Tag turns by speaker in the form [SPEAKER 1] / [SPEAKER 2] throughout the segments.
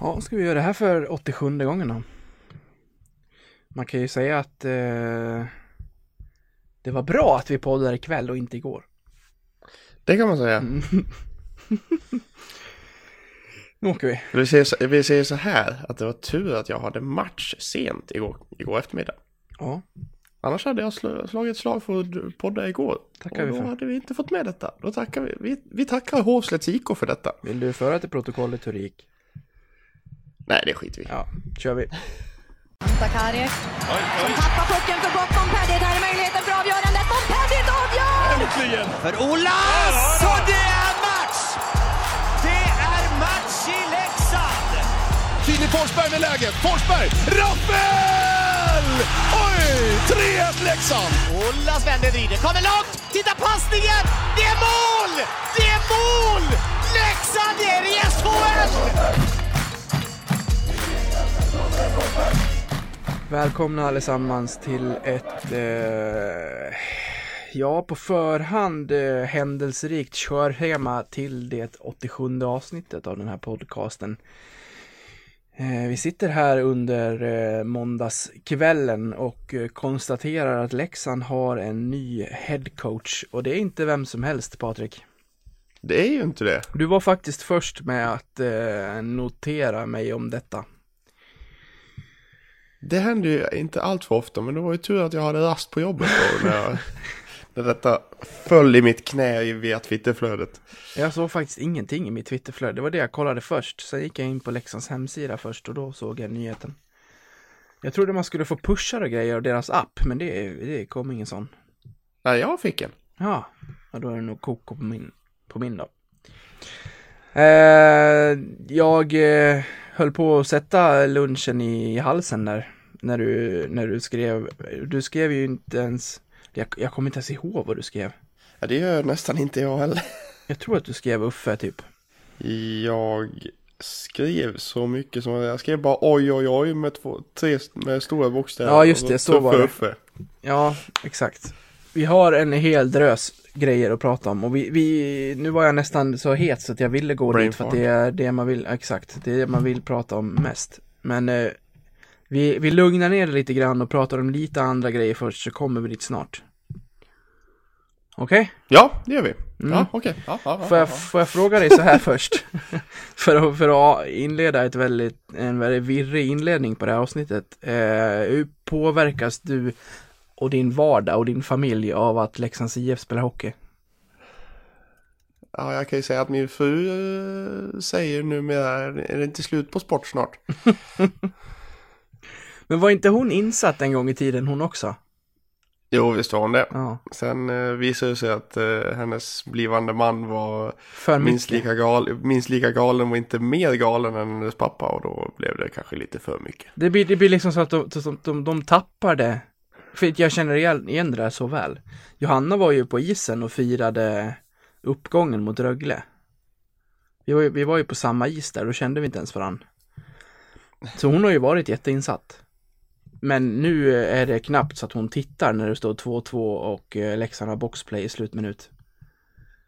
[SPEAKER 1] Ja, ska vi göra det här för 87 gången då? Man kan ju säga att eh, det var bra att vi poddade ikväll och inte igår.
[SPEAKER 2] Det kan man säga.
[SPEAKER 1] Mm. Nu åker vi.
[SPEAKER 2] Vi säger, så, vi säger så här att det var tur att jag hade match sent igår, igår eftermiddag.
[SPEAKER 1] Ja,
[SPEAKER 2] Annars hade jag sl- slagit slag för att podda igår.
[SPEAKER 1] Tackar
[SPEAKER 2] och
[SPEAKER 1] vi
[SPEAKER 2] då
[SPEAKER 1] för.
[SPEAKER 2] hade vi inte fått med detta. Då tackar vi. Vi, vi tackar Hovslätts IK för detta.
[SPEAKER 1] vill du föra till protokollet hur det gick?
[SPEAKER 2] Nej, det skiter vi.
[SPEAKER 1] Ja, kör vi.
[SPEAKER 3] Sakari som tappar pucken för gott. Montpellier, där är möjligheten för avgörandet. Montpellier avgör!
[SPEAKER 4] för Olas! Och det är match! Det är match i Leksand!
[SPEAKER 5] Filip Forsberg med läget. Forsberg! Rappel! Oj! 3-1 Leksand!
[SPEAKER 4] Olas vänder, vrider, kommer långt! Titta passningen! Det är mål! Det är mål! Leksand är i SHL!
[SPEAKER 1] Välkomna allesammans till ett, eh, ja på förhand eh, händelserikt körschema till det 87 avsnittet av den här podcasten. Eh, vi sitter här under eh, måndagskvällen och eh, konstaterar att Leksand har en ny headcoach och det är inte vem som helst Patrik.
[SPEAKER 2] Det är ju inte det.
[SPEAKER 1] Du var faktiskt först med att eh, notera mig om detta.
[SPEAKER 2] Det händer ju inte allt för ofta, men det var ju tur att jag hade rast på jobbet då när, jag, när detta föll i mitt knä via Twitterflödet.
[SPEAKER 1] Jag såg faktiskt ingenting i mitt Twitterflöde. Det var det jag kollade först. Sen gick jag in på Leksands hemsida först och då såg jag nyheten. Jag trodde man skulle få pushar och grejer av deras app, men det, det kom ingen sån.
[SPEAKER 2] Nej, jag fick en.
[SPEAKER 1] Ja, ja då är det nog koko på min, på min då. Eh, jag eh, höll på att sätta lunchen i halsen där. När du, när du skrev, du skrev ju inte ens, jag, jag kommer inte ens ihåg vad du skrev.
[SPEAKER 2] Ja, det gör nästan inte jag heller.
[SPEAKER 1] Jag tror att du skrev Uffe typ.
[SPEAKER 2] Jag skrev så mycket som jag skrev bara oj oj oj med, två, tre, med stora bokstäver.
[SPEAKER 1] Ja, just det, så
[SPEAKER 2] tuffa
[SPEAKER 1] var det.
[SPEAKER 2] Uffe.
[SPEAKER 1] Ja, exakt. Vi har en hel drös grejer att prata om och vi, vi nu var jag nästan så het så att jag ville gå
[SPEAKER 2] Brain
[SPEAKER 1] dit för att det är det man vill, exakt, det är det man vill prata om mest. Men eh, vi, vi lugnar ner det lite grann och pratar om lite andra grejer först så kommer vi dit snart. Okej?
[SPEAKER 2] Ja, det gör vi.
[SPEAKER 1] Mm.
[SPEAKER 2] Ja, okej. Ja, ja, ja,
[SPEAKER 1] Får, får jag fråga dig så här först? för, att, för att inleda ett väldigt, en väldigt virrig inledning på det här avsnittet. Eh, hur påverkas du och din vardag och din familj av att Leksands IF spelar hockey?
[SPEAKER 2] Ja, jag kan ju säga att min fru eh, säger numera, är det inte slut på sport snart?
[SPEAKER 1] Men var inte hon insatt en gång i tiden hon också?
[SPEAKER 2] Jo, visst var hon det.
[SPEAKER 1] Ja,
[SPEAKER 2] Sen eh, visade det sig att eh, hennes blivande man var
[SPEAKER 1] för
[SPEAKER 2] minst
[SPEAKER 1] mycket.
[SPEAKER 2] lika, gal, minst lika galen och inte mer galen än hennes pappa och då blev det kanske lite för mycket.
[SPEAKER 1] Det blir, det blir liksom så att de, de, de, de tappar det. För jag känner igen det där så väl. Johanna var ju på isen och firade uppgången mot Rögle. Vi var, ju, vi var ju på samma is där, då kände vi inte ens varann. Så hon har ju varit jätteinsatt. Men nu är det knappt så att hon tittar när det står 2-2 och eh, Leksand har boxplay i slutminut.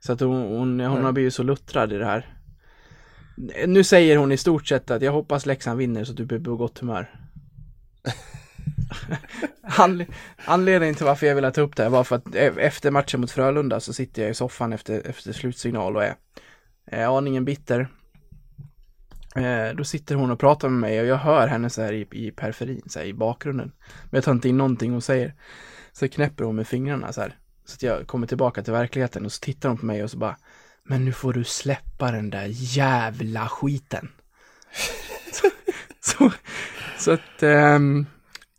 [SPEAKER 1] Så att hon, hon, hon har blivit så luttrad i det här. Nu säger hon i stort sett att jag hoppas Leksand vinner så att du blir på gott humör. Anle- Anledningen till varför jag ville ta upp det här var för att e-, efter matchen mot Frölunda så sitter jag i soffan efter, efter slutsignal och är, är aningen bitter. Eh, då sitter hon och pratar med mig och jag hör henne så här i, i periferin, så här i bakgrunden. Men jag tar inte in någonting hon säger. Så knäpper hon med fingrarna så här. Så att jag kommer tillbaka till verkligheten och så tittar hon på mig och så bara Men nu får du släppa den där jävla skiten. så, så att ehm,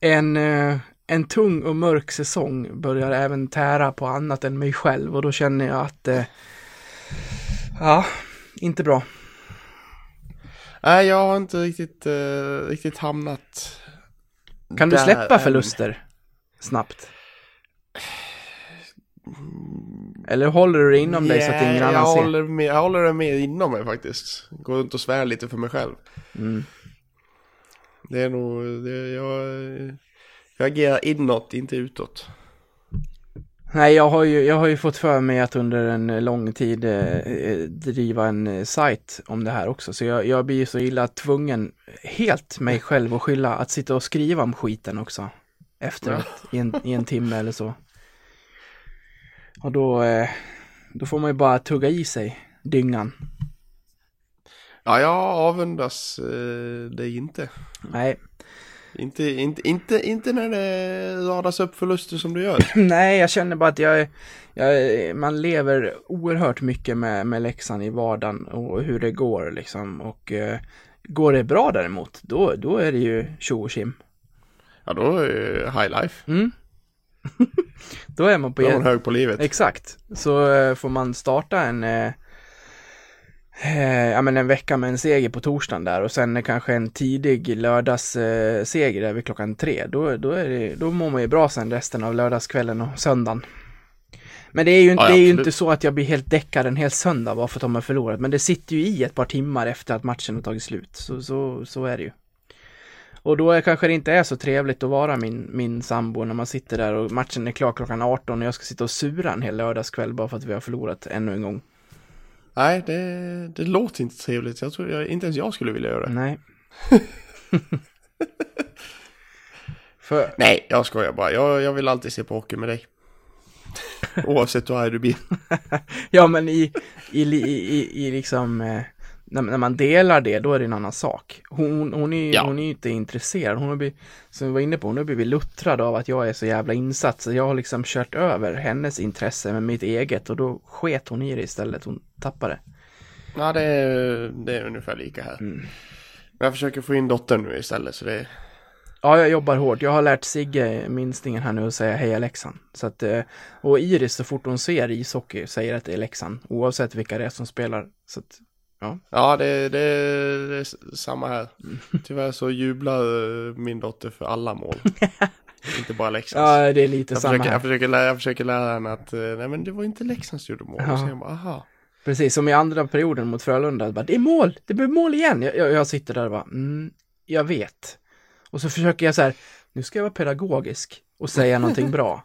[SPEAKER 1] en, eh, en tung och mörk säsong börjar även tära på annat än mig själv och då känner jag att eh, ja, inte bra.
[SPEAKER 2] Nej, jag har inte riktigt, eh, riktigt hamnat
[SPEAKER 1] Kan du släppa
[SPEAKER 2] än.
[SPEAKER 1] förluster snabbt? Eller håller du det inom dig så att ingen
[SPEAKER 2] Yeah,
[SPEAKER 1] annan
[SPEAKER 2] jag
[SPEAKER 1] ser?
[SPEAKER 2] håller, med, jag håller det mer inom mig faktiskt. Går runt och svär lite för mig själv.
[SPEAKER 1] Mm.
[SPEAKER 2] Det är nog, det, jag, jag agerar inåt, inte utåt.
[SPEAKER 1] Nej, jag har ju, jag har ju fått för mig att under en lång tid eh, driva en eh, sajt om det här också. Så jag, jag blir ju så illa tvungen, helt mig själv att skylla, att sitta och skriva om skiten också. Efteråt, i, en, i en timme eller så. Och då, eh, då får man ju bara tugga i sig dyngan.
[SPEAKER 2] Ja, jag avundas eh, dig inte.
[SPEAKER 1] Nej,
[SPEAKER 2] Inte, inte, inte, inte när det radas upp förluster som du gör.
[SPEAKER 1] Nej, jag känner bara att jag, jag man lever oerhört mycket med, med Leksand i vardagen och hur det går liksom. Och eh, går det bra däremot, då, då är det ju tjo och tjim.
[SPEAKER 2] Ja, då är det high life.
[SPEAKER 1] Mm. då är man på
[SPEAKER 2] Då är man hög på livet.
[SPEAKER 1] Exakt. Så eh, får man starta en eh, eh, ja men en vecka med en seger på torsdagen där och sen kanske en tidig lördagsseger eh, seger där vid klockan tre. Då, då, är det, då mår man ju bra sen resten av lördagskvällen och söndagen. Men det är ju, inte,
[SPEAKER 2] Ja, ja,
[SPEAKER 1] det är ju inte så att jag blir helt däckad en hel söndag bara för att de har förlorat. Men det sitter ju i ett par timmar efter att matchen har tagit slut. Så, så, så är det ju. Och då är, kanske det inte är så trevligt att vara min, min sambo när man sitter där och matchen är klar klockan 18 och jag ska sitta och sura en hel lördagskväll bara för att vi har förlorat ännu en gång.
[SPEAKER 2] Nej, det, det låter inte trevligt. Jag tror jag, inte ens jag skulle vilja göra det.
[SPEAKER 1] Nej. för,
[SPEAKER 2] Nej, jag skojar bara. Jag, jag vill alltid se på hockey med dig. Oavsett hur arg du blir.
[SPEAKER 1] ja men i, i, i, i, i liksom, eh, när, när man delar det, då är det en annan sak. Hon, hon, är,
[SPEAKER 2] Ja.
[SPEAKER 1] hon är inte intresserad. Hon har blivit, som vi var inne på, hon har blivit luttrad av att jag är så jävla insatt. Så jag har liksom kört över hennes intresse med mitt eget och då sket hon i det istället. Hon tappade.
[SPEAKER 2] Ja, det är, det är ungefär lika här.
[SPEAKER 1] Mm.
[SPEAKER 2] Jag försöker få in dottern nu istället, så det...
[SPEAKER 1] Ja, jag jobbar hårt. Jag har lärt Sigge, minstingen här nu, att säga heja Leksand. Så att, eh, och Iris, så fort hon ser ishockey, säger att det är Leksand. Oavsett vilka det är som spelar. Så att,
[SPEAKER 2] Ja, det, det, det är samma här. Tyvärr så jublar eh, min dotter för alla mål. inte bara Leksands.
[SPEAKER 1] ja, det är lite
[SPEAKER 2] jag,
[SPEAKER 1] samma
[SPEAKER 2] försöker,
[SPEAKER 1] här.
[SPEAKER 2] jag, försöker lära, jag försöker lära henne att eh, nej men det var inte Leksands gjorde mål.
[SPEAKER 1] Ja.
[SPEAKER 2] Så jag bara, aha.
[SPEAKER 1] Precis, som i andra perioden mot Frölunda. Bara, det är mål! Det blir mål igen! Jag, jag, jag sitter där och bara, mm, jag vet. Och så försöker jag så här, nu ska jag vara pedagogisk och säga någonting bra.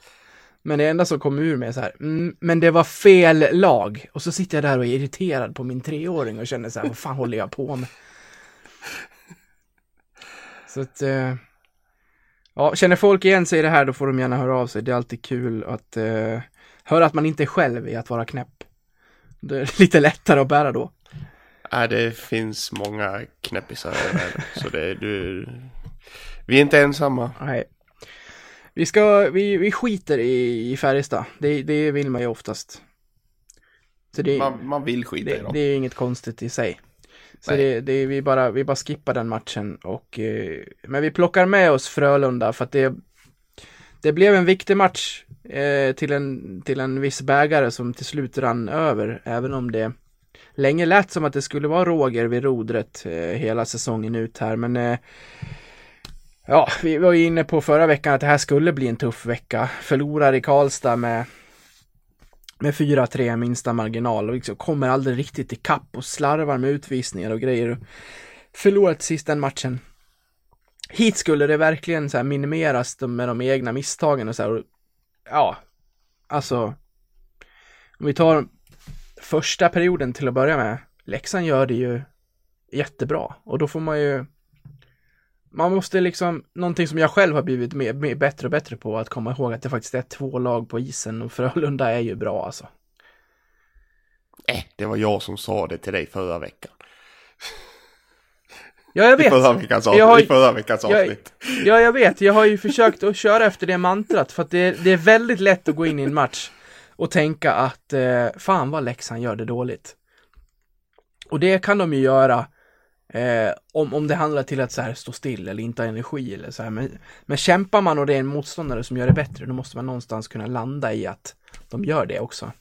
[SPEAKER 1] Men det enda som kommer ur mig är så här, mm, men det var fel lag. Och så sitter jag där och är irriterad på min treåring och känner så här, vad fan håller jag på med? Så att, eh, ja, känner folk igen sig i det här då får de gärna höra av sig. Det är alltid kul att eh, höra att man inte är själv i att vara knäpp. Det är lite lättare att bära då.
[SPEAKER 2] Nej, det finns många knäppisar i världen. Så det är du... Vi är inte ensamma.
[SPEAKER 1] Nej. Vi ska, vi, vi skiter i, i Färjestad. Det, det vill man ju oftast. Så det,
[SPEAKER 2] Man, man vill skita i
[SPEAKER 1] det,
[SPEAKER 2] dem.
[SPEAKER 1] det är inget konstigt i sig. Så det, det, vi, bara, vi bara skippar den matchen och, eh, men vi plockar med oss Frölunda för att det, det blev en viktig match eh, till, en, till en viss bägare som till slut rann över, även om det länge lät som att det skulle vara Roger vid rodret eh, hela säsongen ut här, men eh, Ja, vi var ju inne på förra veckan att det här skulle bli en tuff vecka. Förlorar i Karlstad med med 4-3 minsta marginal och liksom kommer aldrig riktigt ikapp och slarvar med utvisningar och grejer. Förlorat sist den matchen. Hit skulle det verkligen så här minimeras med de egna misstagen och så här. Och, ja, alltså. Om vi tar första perioden till att börja med. Leksand gör det ju jättebra och då får man ju man måste liksom, någonting som jag själv har blivit mer, mer, bättre och bättre på, att komma ihåg att det faktiskt är två lag på isen och Frölunda är ju bra alltså.
[SPEAKER 2] Eh, det var jag som sa det till dig förra veckan.
[SPEAKER 1] Ja, jag
[SPEAKER 2] I
[SPEAKER 1] vet.
[SPEAKER 2] förra veckans avsnitt.
[SPEAKER 1] Jag har-
[SPEAKER 2] I förra veckans
[SPEAKER 1] jag-
[SPEAKER 2] avsnitt.
[SPEAKER 1] Ja, jag vet. Jag har ju försökt att köra efter det mantrat för att det, det är väldigt lätt att gå in i en match och tänka att eh, fan vad Leksand gör det dåligt. Och det kan de ju göra eh, om, om det handlar till att så här stå still eller inte ha energi eller så här. Men, men kämpar man och det är en motståndare som gör det bättre, då måste man någonstans kunna landa i att de gör det också.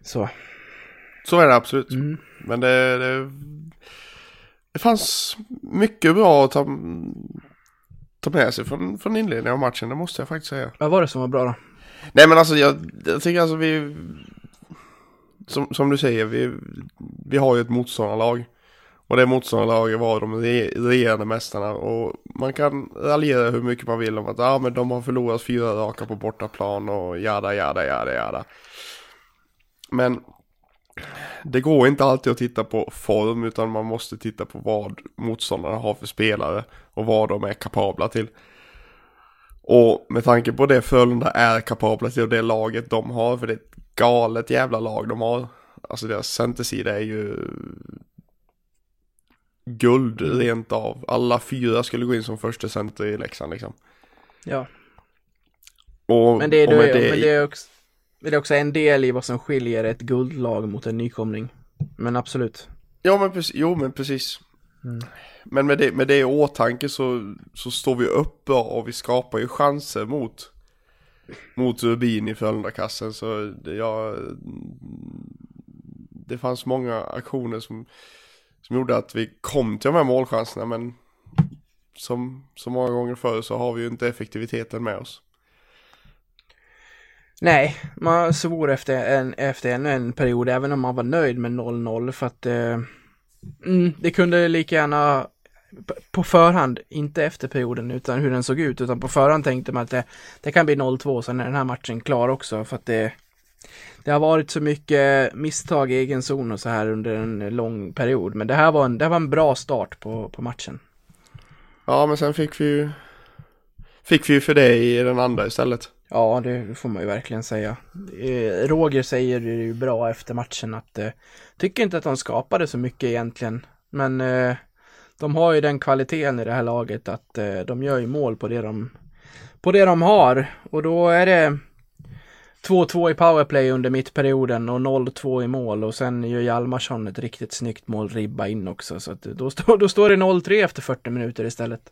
[SPEAKER 1] Så.
[SPEAKER 2] Så är det absolut.
[SPEAKER 1] Mm.
[SPEAKER 2] Men det, det, det fanns mycket bra att ta, ta med sig från, från inledningen av matchen, det måste jag faktiskt säga.
[SPEAKER 1] Vad var det som var bra då?
[SPEAKER 2] Nej men alltså jag, jag tycker alltså vi, som, som du säger, vi, vi har ju ett motståndarlag. Och det motståndarlaget var de regerande mästarna. Och man kan raljera hur mycket man vill om att ah, men de har förlorat fyra raka på bortaplan och jada, jada, jada, jada. Men det går inte alltid att titta på form utan man måste titta på vad motståndarna har för spelare och vad de är kapabla till. Och med tanke på det Frölunda är kapabla till och det laget de har, för det är ett galet jävla lag de har. Alltså deras centersida är ju guld rent av. Alla fyra skulle gå in som första center i Leksand liksom.
[SPEAKER 1] Ja,
[SPEAKER 2] Och,
[SPEAKER 1] men det, är,
[SPEAKER 2] och med
[SPEAKER 1] det, men det, är också, det är också en del i vad som skiljer ett guldlag mot en nykomling. Men absolut.
[SPEAKER 2] Ja men precis, jo men precis. Men med det, med det i åtanke så, så står vi upp bra och vi skapar ju chanser mot mot Rubin i Frölundakassen så det, jag, det fanns många aktioner som, som gjorde att vi kom till de här målchanserna men som så många gånger förr så har vi ju inte effektiviteten med oss.
[SPEAKER 1] Nej, man svor efter, en, efter ännu en period, även om man var nöjd med 0-0 för att eh, mm, det kunde lika gärna på förhand, inte efter perioden utan hur den såg ut, utan på förhand tänkte man att det, det kan bli 0-2 sen är den här matchen klar också för att det det har varit så mycket misstag i egen zon och så här under en lång period, men det här var en, det här var en bra start på, på matchen.
[SPEAKER 2] Ja men sen fick vi ju Fick vi ju för det i den andra istället.
[SPEAKER 1] Ja, det får man ju verkligen säga. Eh, Roger säger ju bra efter matchen att eh, tycker inte att de skapade så mycket egentligen, men eh, de har ju den kvaliteten i det här laget att eh, de gör ju mål på det de på det de har och då är det 2-2 i powerplay under mittperioden och 0-2 i mål och sen gör Hjalmarsson ett riktigt snyggt mål ribba in också så att då, står då står det 0-3 efter 40 minuter istället.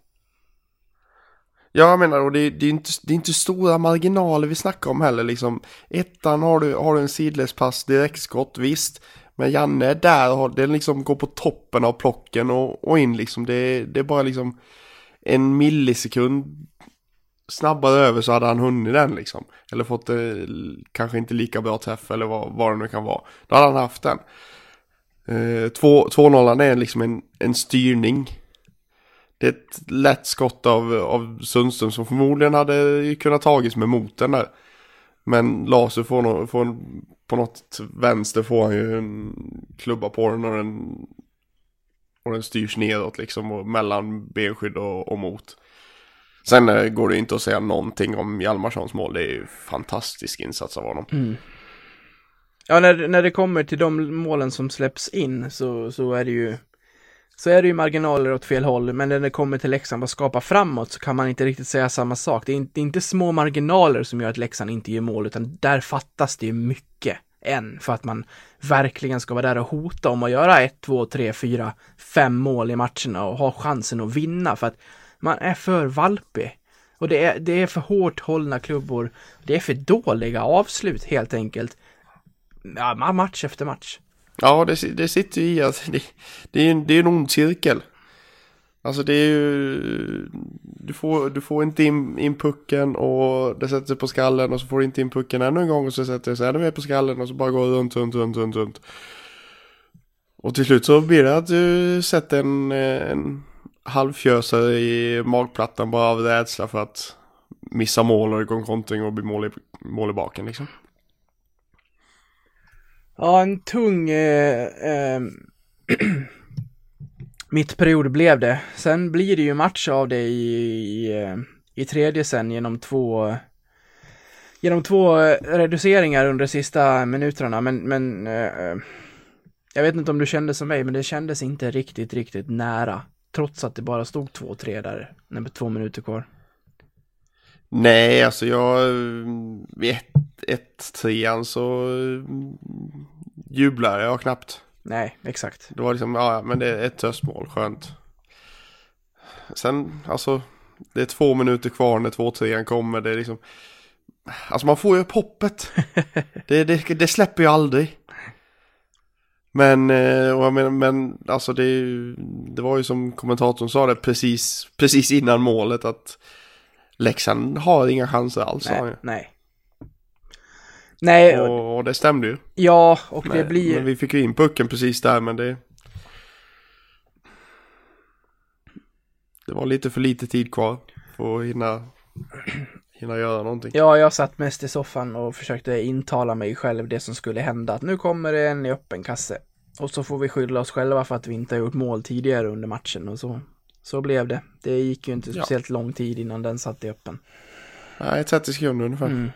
[SPEAKER 2] Ja, jag menar, och det, det, är inte, det är inte stora marginaler vi snackar om heller. Liksom, ettan har du, har du en sidledspass, direktskott, visst. Men Janne är där, har, den liksom går på toppen av plocken och, och in liksom. Det, det är bara liksom en millisekund snabbare över så hade han hunnit den liksom. Eller fått eh, kanske inte lika bra träff eller vad, vad det nu kan vara. Då hade han haft den. Eh, 2-0 är liksom en, en styrning. Det är ett lätt skott av, av Sundström som förmodligen hade kunnat tagits med moten där. Men Laser får, no, får på något vänster får han ju en klubba på den och den, och den styrs nedåt liksom och mellan benskydd och, och mot. Sen eh, går det inte att säga någonting om Hjalmarssons mål. Det är ju fantastisk insats av honom. Mm.
[SPEAKER 1] Ja, när, när det kommer till de målen som släpps in så, så är det ju så är det ju marginaler åt fel håll, men när det kommer till Leksand och skapa framåt så kan man inte riktigt säga samma sak. Det är inte, det är inte små marginaler som gör att Leksand inte gör mål, utan där fattas det ju mycket än för att man verkligen ska vara där och hota om att göra ett, två, tre, fyra, fem mål i matcherna och ha chansen att vinna för att man är för valpig. Och det är, det är för hårt hållna klubbor. Det är för dåliga avslut helt enkelt. Ja, match efter match.
[SPEAKER 2] Ja, det, det sitter ju i att det, det, är, en- det är en ond cirkel. Alltså det är ju, du får, du får inte in, in pucken och det sätter sig på skallen och så får du inte in pucken ännu en gång och så sätter det sig ännu mer på skallen och så bara går det runt, runt, runt, runt, runt. Och till slut så blir det att du sätter en, en halvfjösare i magplattan bara av rädsla för att missa mål och det går kontring och bli mål i, mål i baken liksom.
[SPEAKER 1] Ja, en tung eh, eh, mittperiod blev det. Sen blir det ju match av det i, i, eh, i tredje sen genom två genom två eh, reduceringar under sista minuterna, men, men eh, eh, jag vet inte om du kände som mig, men det kändes inte riktigt, riktigt nära. Trots att det bara stod 2-3 där, när två minuter kvar.
[SPEAKER 2] Nej, alltså jag... Vid 1-3 så mm, jublar jag knappt.
[SPEAKER 1] Nej, exakt.
[SPEAKER 2] Det var liksom, ja men det är ett tröstmål, skönt. Sen, alltså, det är två minuter kvar när 2-3 kommer, det är liksom... Alltså man får ju upp hoppet. det, det, det släpper ju aldrig. Men, eh, och jag menar, men alltså det, det var ju som kommentatorn sa det precis, precis innan målet att Leksand har inga chanser alls.
[SPEAKER 1] Nej, nej. Nej, och,
[SPEAKER 2] Och, det stämde ju.
[SPEAKER 1] ja, och det
[SPEAKER 2] Men,
[SPEAKER 1] blir...
[SPEAKER 2] men vi fick ju in pucken precis där men det... det var lite för lite tid kvar för att hinna, hinna göra någonting.
[SPEAKER 1] Ja, jag satt mest i soffan och försökte intala mig själv det som skulle hända. Att nu kommer det en i öppen kasse. Och så får vi skylla oss själva för att vi inte har gjort mål tidigare under matchen och så. Så blev det. Det gick ju inte
[SPEAKER 2] Ja.
[SPEAKER 1] speciellt lång tid innan den satt i öppen.
[SPEAKER 2] Nej, 30 sekunder ungefär.
[SPEAKER 1] Mm.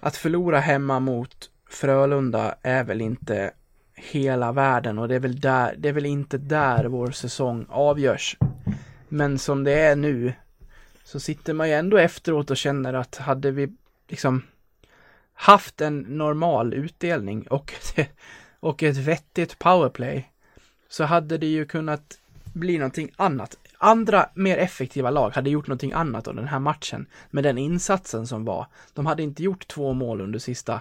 [SPEAKER 1] Att förlora hemma mot Frölunda är väl inte hela världen och det är väl där, det är väl inte där vår säsong avgörs. Men som det är nu så sitter man ju ändå efteråt och känner att hade vi liksom haft en normal utdelning och, och ett vettigt powerplay så hade det ju kunnat bli någonting annat. Andra mer effektiva lag hade gjort någonting annat av den här matchen med den insatsen som var. De hade inte gjort två mål under sista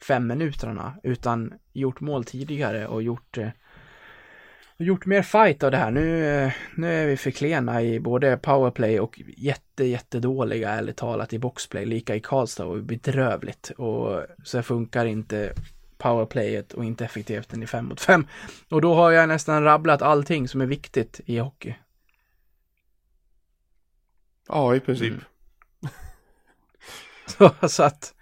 [SPEAKER 1] fem minuterna utan gjort mål tidigare och gjort eh, gjort mer fight av det här. Nu, eh, nu är vi för klena i både powerplay och jätte, jättedåliga ärligt talat i boxplay. Lika i Karlstad och bedrövligt. Och så funkar inte powerplayet och inte effektiviteten i fem mot fem. Och då har jag nästan rabblat allting som är viktigt i hockey.
[SPEAKER 2] Ja, i princip.
[SPEAKER 1] Mm. Så, så att,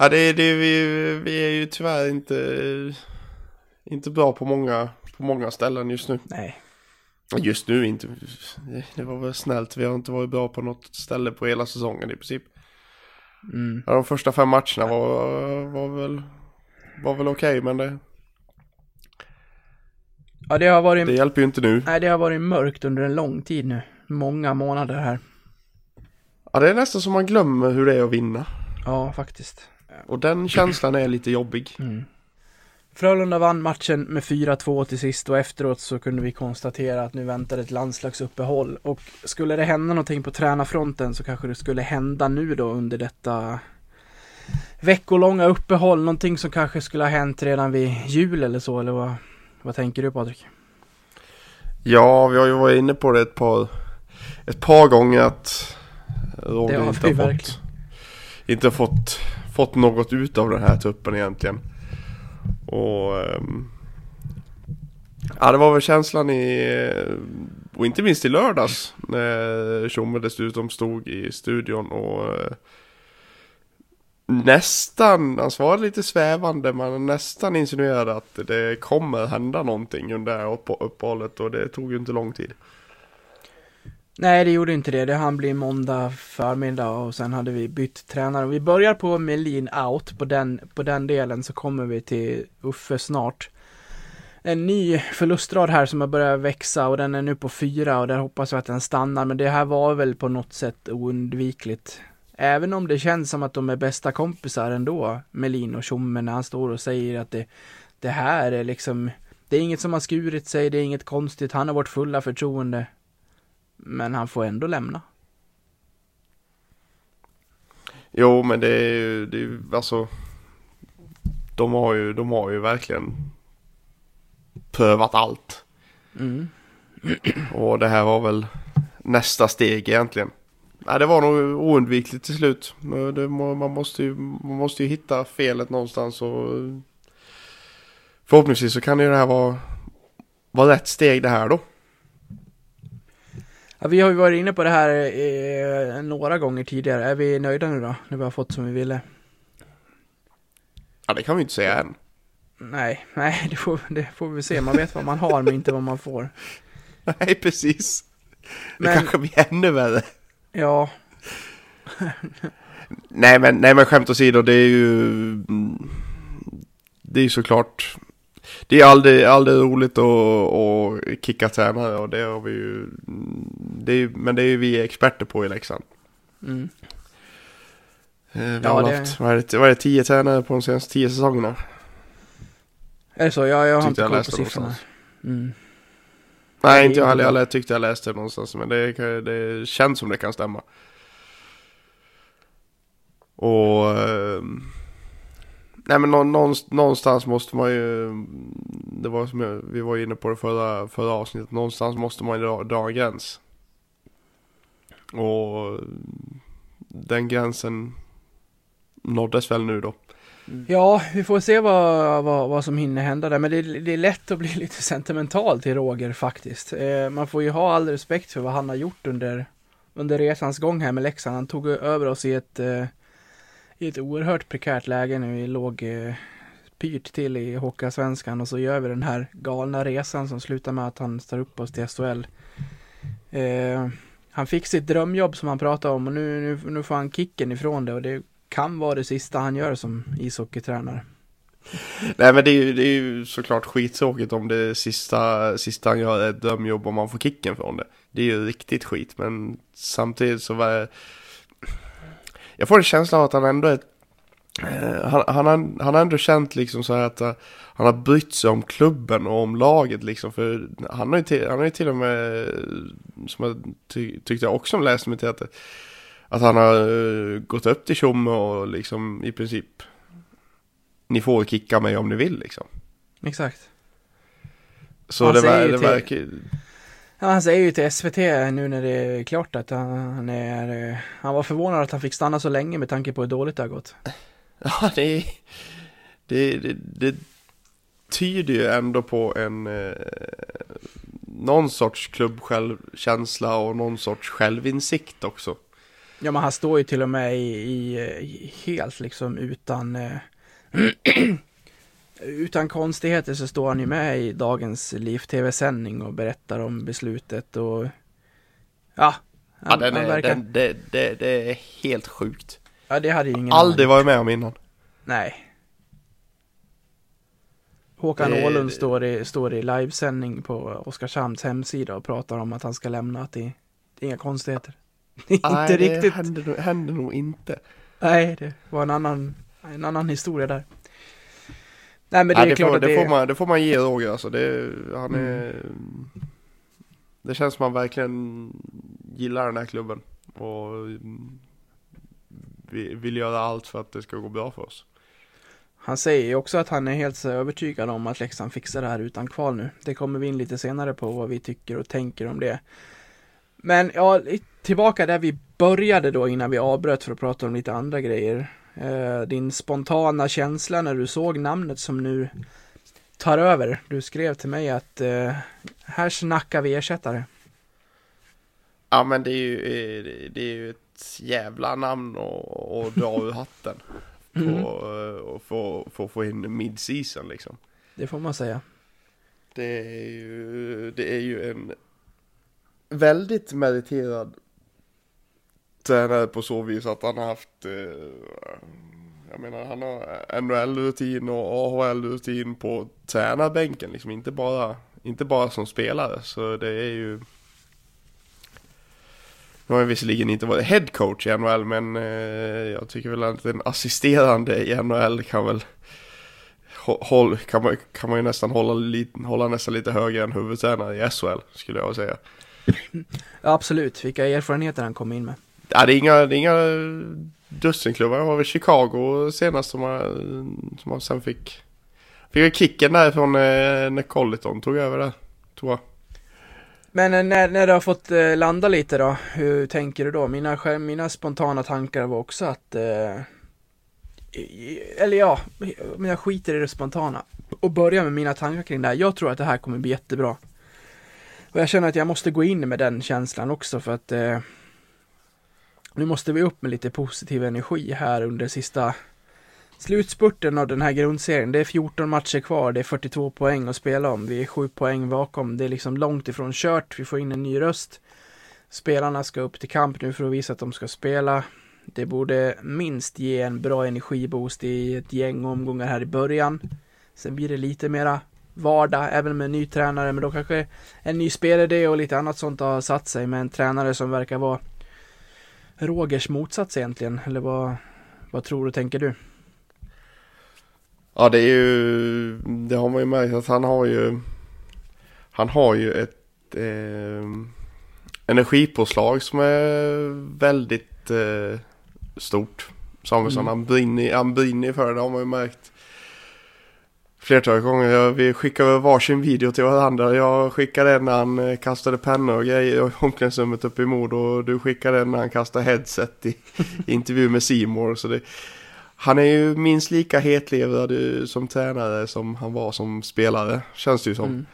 [SPEAKER 2] Ja, det är det vi, vi är ju tyvärr inte, inte bra på många, på många ställen just nu.
[SPEAKER 1] nej.
[SPEAKER 2] Just nu inte, det var väl snällt. Vi har inte varit bra på något ställe på hela säsongen i princip.
[SPEAKER 1] Mm.
[SPEAKER 2] Ja, de första fem matcherna var, var väl, var väl okej, men det,
[SPEAKER 1] Ja, det har varit
[SPEAKER 2] det hjälper ju inte nu.
[SPEAKER 1] Nej, det har varit mörkt under en lång tid nu. Många månader här.
[SPEAKER 2] Ja, det är nästan som man glömmer hur det är att vinna.
[SPEAKER 1] Ja, faktiskt.
[SPEAKER 2] Och den känslan är lite jobbig.
[SPEAKER 1] Frölunda vann matchen med 4-2 till sist och efteråt så kunde vi konstatera att nu väntar ett landslagsuppehåll. Och skulle det hända någonting på tränarfronten så kanske det skulle hända nu då under detta veckolånga uppehåll. Någonting som kanske skulle ha hänt redan vid jul eller så, eller vad, vad tänker du Patrik?
[SPEAKER 2] Ja, vi har ju varit inne på det ett par, ett par gånger att Roger inte har fått, inte fått, fått något ut av den här truppen egentligen. Och ehm, ja, det var väl känslan i, och inte minst i lördags när Tjomme dessutom stod i studion och eh, nästan, han svarade lite svävande men nästan insinuerade att det kommer hända någonting under uppehållet och det tog ju inte lång tid.
[SPEAKER 1] Nej, det gjorde inte det. Det hann bli måndag förmiddag och sen hade vi bytt tränare. Vi börjar på Melin out. På den, på den delen så kommer vi till Uffe snart. En ny förlustrad här som har börjat växa och den är nu på fyra och där hoppas jag att den stannar. Men det här var väl på något sätt oundvikligt. Även om det känns som att de är bästa kompisar ändå, Melin och Tjomme, när han står och säger att det, det här är liksom, det är inget som har skurit sig, det är inget konstigt, han har vårt fulla förtroende. Men han får ändå lämna.
[SPEAKER 2] Jo, men det är ju, det är ju alltså. De har ju, de har ju verkligen prövat allt.
[SPEAKER 1] Mm.
[SPEAKER 2] Och det här var väl nästa steg egentligen. Nej, det var nog oundvikligt till slut. Det, man, måste ju, man måste ju hitta felet någonstans och förhoppningsvis så kan ju det här vara, vara rätt steg det här då.
[SPEAKER 1] Ja, vi har ju varit inne på det här eh, några gånger tidigare. Är vi nöjda nu då? När vi har fått som vi ville?
[SPEAKER 2] Ja, det kan vi inte säga än.
[SPEAKER 1] Nej, nej, det får, det får vi se. Man vet vad man har men inte vad man får.
[SPEAKER 2] Nej, precis. Det
[SPEAKER 1] Men-
[SPEAKER 2] kanske blir ännu värre.
[SPEAKER 1] Ja,
[SPEAKER 2] Nej men, nej men skämt åsido, det är ju... mm, Det är ju såklart... Det är aldrig, aldrig roligt att, att kicka tränare och det har vi ju... Det är, men det är ju vi experter på i Leksand.
[SPEAKER 1] mm.
[SPEAKER 2] Eh, Vi
[SPEAKER 1] Ja,
[SPEAKER 2] har
[SPEAKER 1] det-
[SPEAKER 2] haft, vad är, det, vad är det, tio tränare på de senaste tio säsongerna?
[SPEAKER 1] Är det så? Ja, jag har inte
[SPEAKER 2] jag
[SPEAKER 1] koll på siffrorna. Mm.
[SPEAKER 2] Nej, inte jag heller.
[SPEAKER 1] bra.
[SPEAKER 2] Jag tyckte jag läste det någonstans, men det, det känns som det kan stämma. Och... ehm, nej men någonstans måste man ju... Det var som jag, vi var inne på det förra, förra avsnittet. Någonstans måste man ju dra, dra en gräns. Och den gränsen nåddes väl nu då. Mm.
[SPEAKER 1] Ja, vi får se vad, vad, vad som hinner hända där. Men det, det är lätt att bli lite sentimental till Roger faktiskt. Eh, man får ju ha all respekt för vad han har gjort under, under resans gång här med Leksand. Han tog över oss i ett, eh, i ett oerhört prekärt läge när vi låg eh, pyrt till i Hockeyallsvenskan och så gör vi den här galna resan som slutar med att han står upp oss till SHL. Eh, han fick sitt drömjobb som han pratade om och nu, nu, nu får han kicken ifrån det och det kan vara det sista han gör som ishockeytränare.
[SPEAKER 2] Nej men det är ju, det är ju såklart skittråkigt om det sista, sista han gör är ett drömjobb och man får kicken från det. Det är ju riktigt skit men samtidigt så var det... Jag får en känsla av att han ändå är Eh, han, han, har, han har ändå känt liksom så här att uh, han har brytt sig om klubben och om laget liksom. För han har ju till, han har ju till och med, som jag ty, tyckte jag också läste mig till att, att han har uh, gått upp till Tjomme och liksom i princip ni får kicka mig om ni vill liksom.
[SPEAKER 1] Exakt.
[SPEAKER 2] Så det, ver, det verkar
[SPEAKER 1] Ja, han säger ju till SVT nu när det är klart att han, är, han var förvånad att han fick stanna så länge med tanke på hur dåligt det har gått.
[SPEAKER 2] Ja, det, det, det, det tyder ju ändå på en eh, någon sorts klubbsjälvkänsla och någon sorts självinsikt också.
[SPEAKER 1] Ja, men han står ju till och med i, i helt liksom utan eh, utan konstigheter så står han ju med i dagens Liv-TV-sändning och berättar om beslutet och ja.
[SPEAKER 2] Han, ja, den är, verkar... den, det, det, det är helt sjukt.
[SPEAKER 1] Ja, det hade ju ingen
[SPEAKER 2] Aldrig varit med om innan.
[SPEAKER 1] Nej. Håkan det... Åhlund står i, står i livesändning på Oskarshamns hemsida och pratar om att han ska lämna. Att det, det är inga konstigheter.
[SPEAKER 2] Är Nej, inte det riktigt. Händer, händer nog inte.
[SPEAKER 1] Nej, det var en annan, en annan historia där. Nej, men det
[SPEAKER 2] Nej, är
[SPEAKER 1] det klart
[SPEAKER 2] får,
[SPEAKER 1] att det,
[SPEAKER 2] det, får man, det får man ge Roger alltså. Det, han är... Mm. Det känns som han verkligen gillar den här klubben. Och vi vill göra allt för att det ska gå bra för oss.
[SPEAKER 1] Han säger ju också att han är helt övertygad om att Leksand fixar det här utan kval nu. Det kommer vi in lite senare på vad vi tycker och tänker om det. Men ja, tillbaka där vi började då innan vi avbröt för att prata om lite andra grejer. Eh, din spontana känsla när du såg namnet som nu tar över. Du skrev till mig att eh, här snackar vi ersättare.
[SPEAKER 2] Ja men det är ju, eh, det är ju ett jävla namn att dra ur hatten. Mm. Och få, få, få in mid-season liksom.
[SPEAKER 1] Det får man säga.
[SPEAKER 2] Det är ju, det är ju en väldigt meriterad tränare på så vis att han har haft, eh, jag menar han har NHL-rutin och AHL-rutin på tränarbänken liksom, inte bara, inte bara som spelare. Så det är ju nu har han visserligen inte varit headcoach i NHL men eh, jag tycker väl att en assisterande i NHL kan väl håll, kan, man, kan man ju nästan hålla, lite, hålla nästan lite högre än huvudtränare i SHL skulle jag säga.
[SPEAKER 1] Ja, absolut, vilka erfarenheter han kom in med.
[SPEAKER 2] Ja, det är inga, det är inga dussinklubbar. Det var väl Chicago senast som man, som man sen fick, fick kicken därifrån eh, när Colliton tog över det, tror jag.
[SPEAKER 1] Men eh, när, när du har fått eh, landa lite då, hur tänker du då? Mina, mina spontana tankar var också att eh, eller ja, men jag skiter i det spontana och börjar med mina tankar kring det här. Jag tror att det här kommer bli jättebra. Och jag känner att jag måste gå in med den känslan också för att eh, nu måste vi upp med lite positiv energi här under sista Slutspurten av den här grundserien, det är 14 matcher kvar, det är 42 poäng att spela om, vi är 7 poäng bakom, det är liksom långt ifrån kört, vi får in en ny röst. Spelarna ska upp till kamp nu för att visa att de ska spela. Det borde minst ge en bra energiboost i ett gäng omgångar här i början. Sen blir det lite mera vardag, även med en ny tränare, men då kanske en ny spelidé och lite annat sånt har satt sig med en tränare som verkar vara Rogers motsats egentligen, eller vad, vad tror du, tänker du?
[SPEAKER 2] Ja det är ju, det har man ju märkt att han har ju, han har ju ett eh, energipåslag som är väldigt eh, stort. Samuelsson, mm. han, brinner, han brinner för det, det har man ju märkt flertalet gånger. Jag, vi skickade varsin video till varandra. Jag skickade en när han eh, kastade pennor och grejer i omklädningsrummet uppe i Mod och du skickade en när han kastade headset i intervju med Simor. Så det, han är ju minst lika hetlevrad eh, som tränare som han var som spelare, känns det ju som.
[SPEAKER 1] Mm.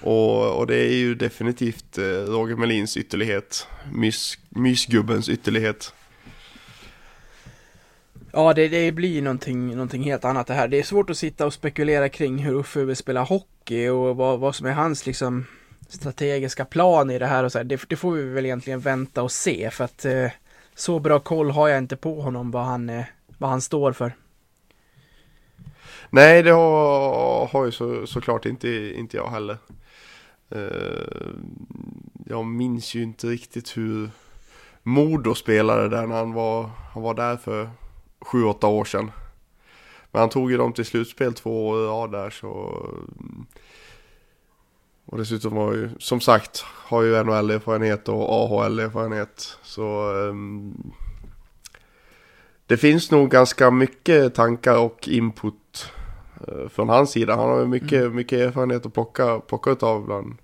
[SPEAKER 2] Och, och det är ju definitivt eh, Roger Melins ytterlighet, mys, mysgubbens ytterlighet.
[SPEAKER 1] Ja, det, det blir någonting, någonting helt annat det här. Det är svårt att sitta och spekulera kring hur Uffe vill spela hockey och vad, vad som är hans liksom strategiska plan i det här och så här. Det, det får vi väl egentligen vänta och se för att eh, så bra koll har jag inte på honom vad han, eh, vad han står för.
[SPEAKER 2] Nej, det har, har ju så, såklart inte, inte jag heller. Uh, jag minns ju inte riktigt hur Modo spelade där när han var, han var där för sju, åtta år sedan. Men han tog ju dem till slutspel två år rad där så... Och dessutom var ju, som sagt, har ju NHL-erfarenhet och AHL-erfarenhet. Så... Um, det finns nog ganska mycket tankar och input uh, från hans sida. Han har ju mycket, mm. mycket erfarenhet att plocka, plocka utav bland...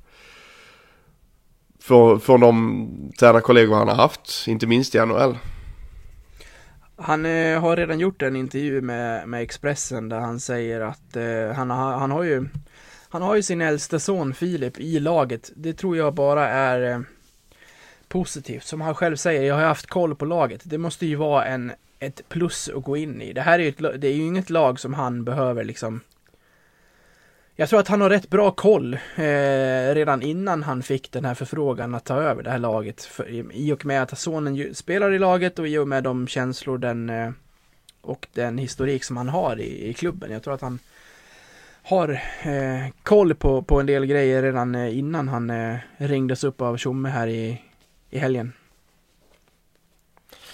[SPEAKER 2] Från, från de tränarkollegor han har haft, inte minst i NHL.
[SPEAKER 1] Han eh, har redan gjort en intervju med, med Expressen där han säger att eh, han, har, han har ju han har ju sin äldsta son Filip i laget. Det tror jag bara är eh, positivt. Som han själv säger, jag har haft koll på laget. Det måste ju vara en, ett plus att gå in i. Det här är ju, ett, det är ju inget lag som han behöver liksom jag tror att han har rätt bra koll eh, redan innan han fick den här förfrågan att ta över det här laget. För, I och med att sonen spelar i laget och i och med de känslor den, eh, och den historik som han har i, i klubben. Jag tror att han har eh, koll på, på en del grejer redan eh, innan han eh, ringdes upp av Tjomme här i, i helgen.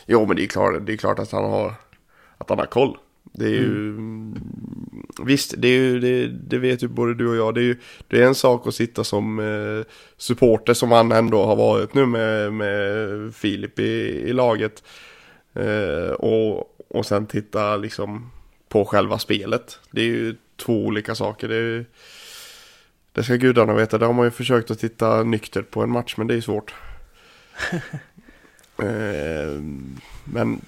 [SPEAKER 2] Jo, men det är klart, det är klart att han har att han har koll. Det är ju, mm. Visst, det, är ju, det, det, vet ju både du och jag. Det är ju det är en sak att sitta som eh, supporter som han ändå har varit nu med, med Filip i, i laget. Eh, och, och sen titta liksom på själva spelet. Det är ju två olika saker. Det, är, det ska gudarna veta. Där har man ju försökt att titta nyktert på en match men det är svårt. eh, men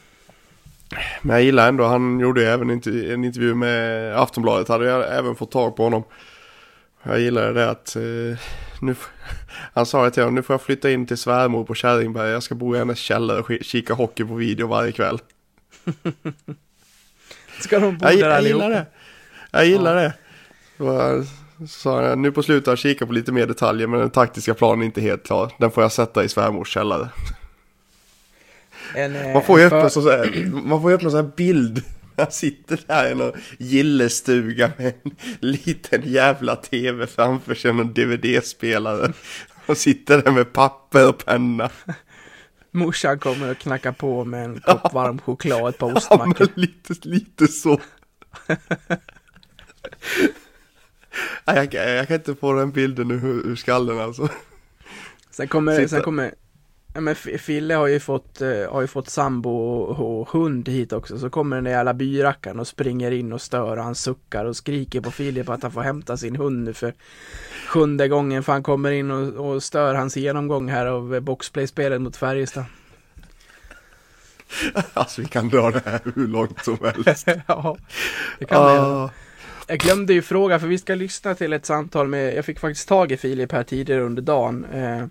[SPEAKER 2] men jag gillar ändå, han gjorde ju även en intervju med Aftonbladet, hade jag även fått tag på honom. Jag gillade det att, eh, nu, han sa det till honom, nu får jag flytta in till svärmor på Kärringberg, jag ska bo i hennes källare och kika hockey på video varje kväll.
[SPEAKER 1] ska de bo
[SPEAKER 2] jag,
[SPEAKER 1] där
[SPEAKER 2] jag gillar det. Jag gillar ja. det. sa jag, nu på slutet har jag kikat på lite mer detaljer men den taktiska planen är inte helt klar. Den får jag sätta i svärmors källare. En, man får ju öppna så här, man får öppna så här bild. Han sitter där i någon gillestuga med en liten jävla tv framför sig, en DVD-spelare. Och sitter där med papper och penna.
[SPEAKER 1] Morsan kommer och knackar på med en kopp varm choklad och ett par ostmackor. Ja,
[SPEAKER 2] lite, lite så. jag, jag, kan inte få den bilden ur, ur skallen alltså.
[SPEAKER 1] Sen kommer, sen kommer men Fille har ju fått, uh, har ju fått sambo och, hund hit också så kommer den där jävla byrackaren och springer in och stör och han suckar och skriker på Filip att han får hämta sin hund nu för sjunde gången för han kommer in och, och stör hans genomgång här av boxplay-spelet mot Färjestad.
[SPEAKER 2] Alltså vi kan dra det här hur långt som helst.
[SPEAKER 1] ja, det kan uh. Jag glömde ju fråga för vi ska lyssna till ett samtal med, jag fick faktiskt tag i Filip här tidigare under dagen. Eh,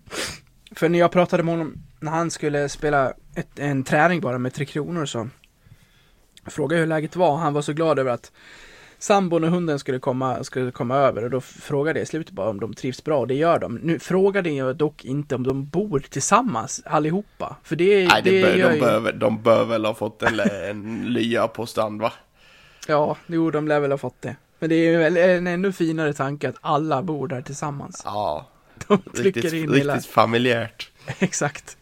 [SPEAKER 1] för när jag pratade med honom när han skulle spela ett, en träning bara med Tre Kronor så frågade jag hur läget var. Han var så glad över att sambon och hunden skulle komma, skulle komma över och då frågade jag i slutet bara om de trivs bra och det gör de. Nu frågade jag dock inte om de bor tillsammans allihopa. För det,
[SPEAKER 2] Nej, det,
[SPEAKER 1] det
[SPEAKER 2] bör,
[SPEAKER 1] gör
[SPEAKER 2] de,
[SPEAKER 1] ju...
[SPEAKER 2] bör, de bör väl ha fått en, en lya på strand va?
[SPEAKER 1] Ja, jo de lär väl ha fått det. Men det är väl en ännu finare tanke att alla bor där tillsammans.
[SPEAKER 2] Ja,
[SPEAKER 1] De trycker
[SPEAKER 2] riktigt,
[SPEAKER 1] in
[SPEAKER 2] riktigt
[SPEAKER 1] hela...
[SPEAKER 2] familjärt.
[SPEAKER 1] Exakt.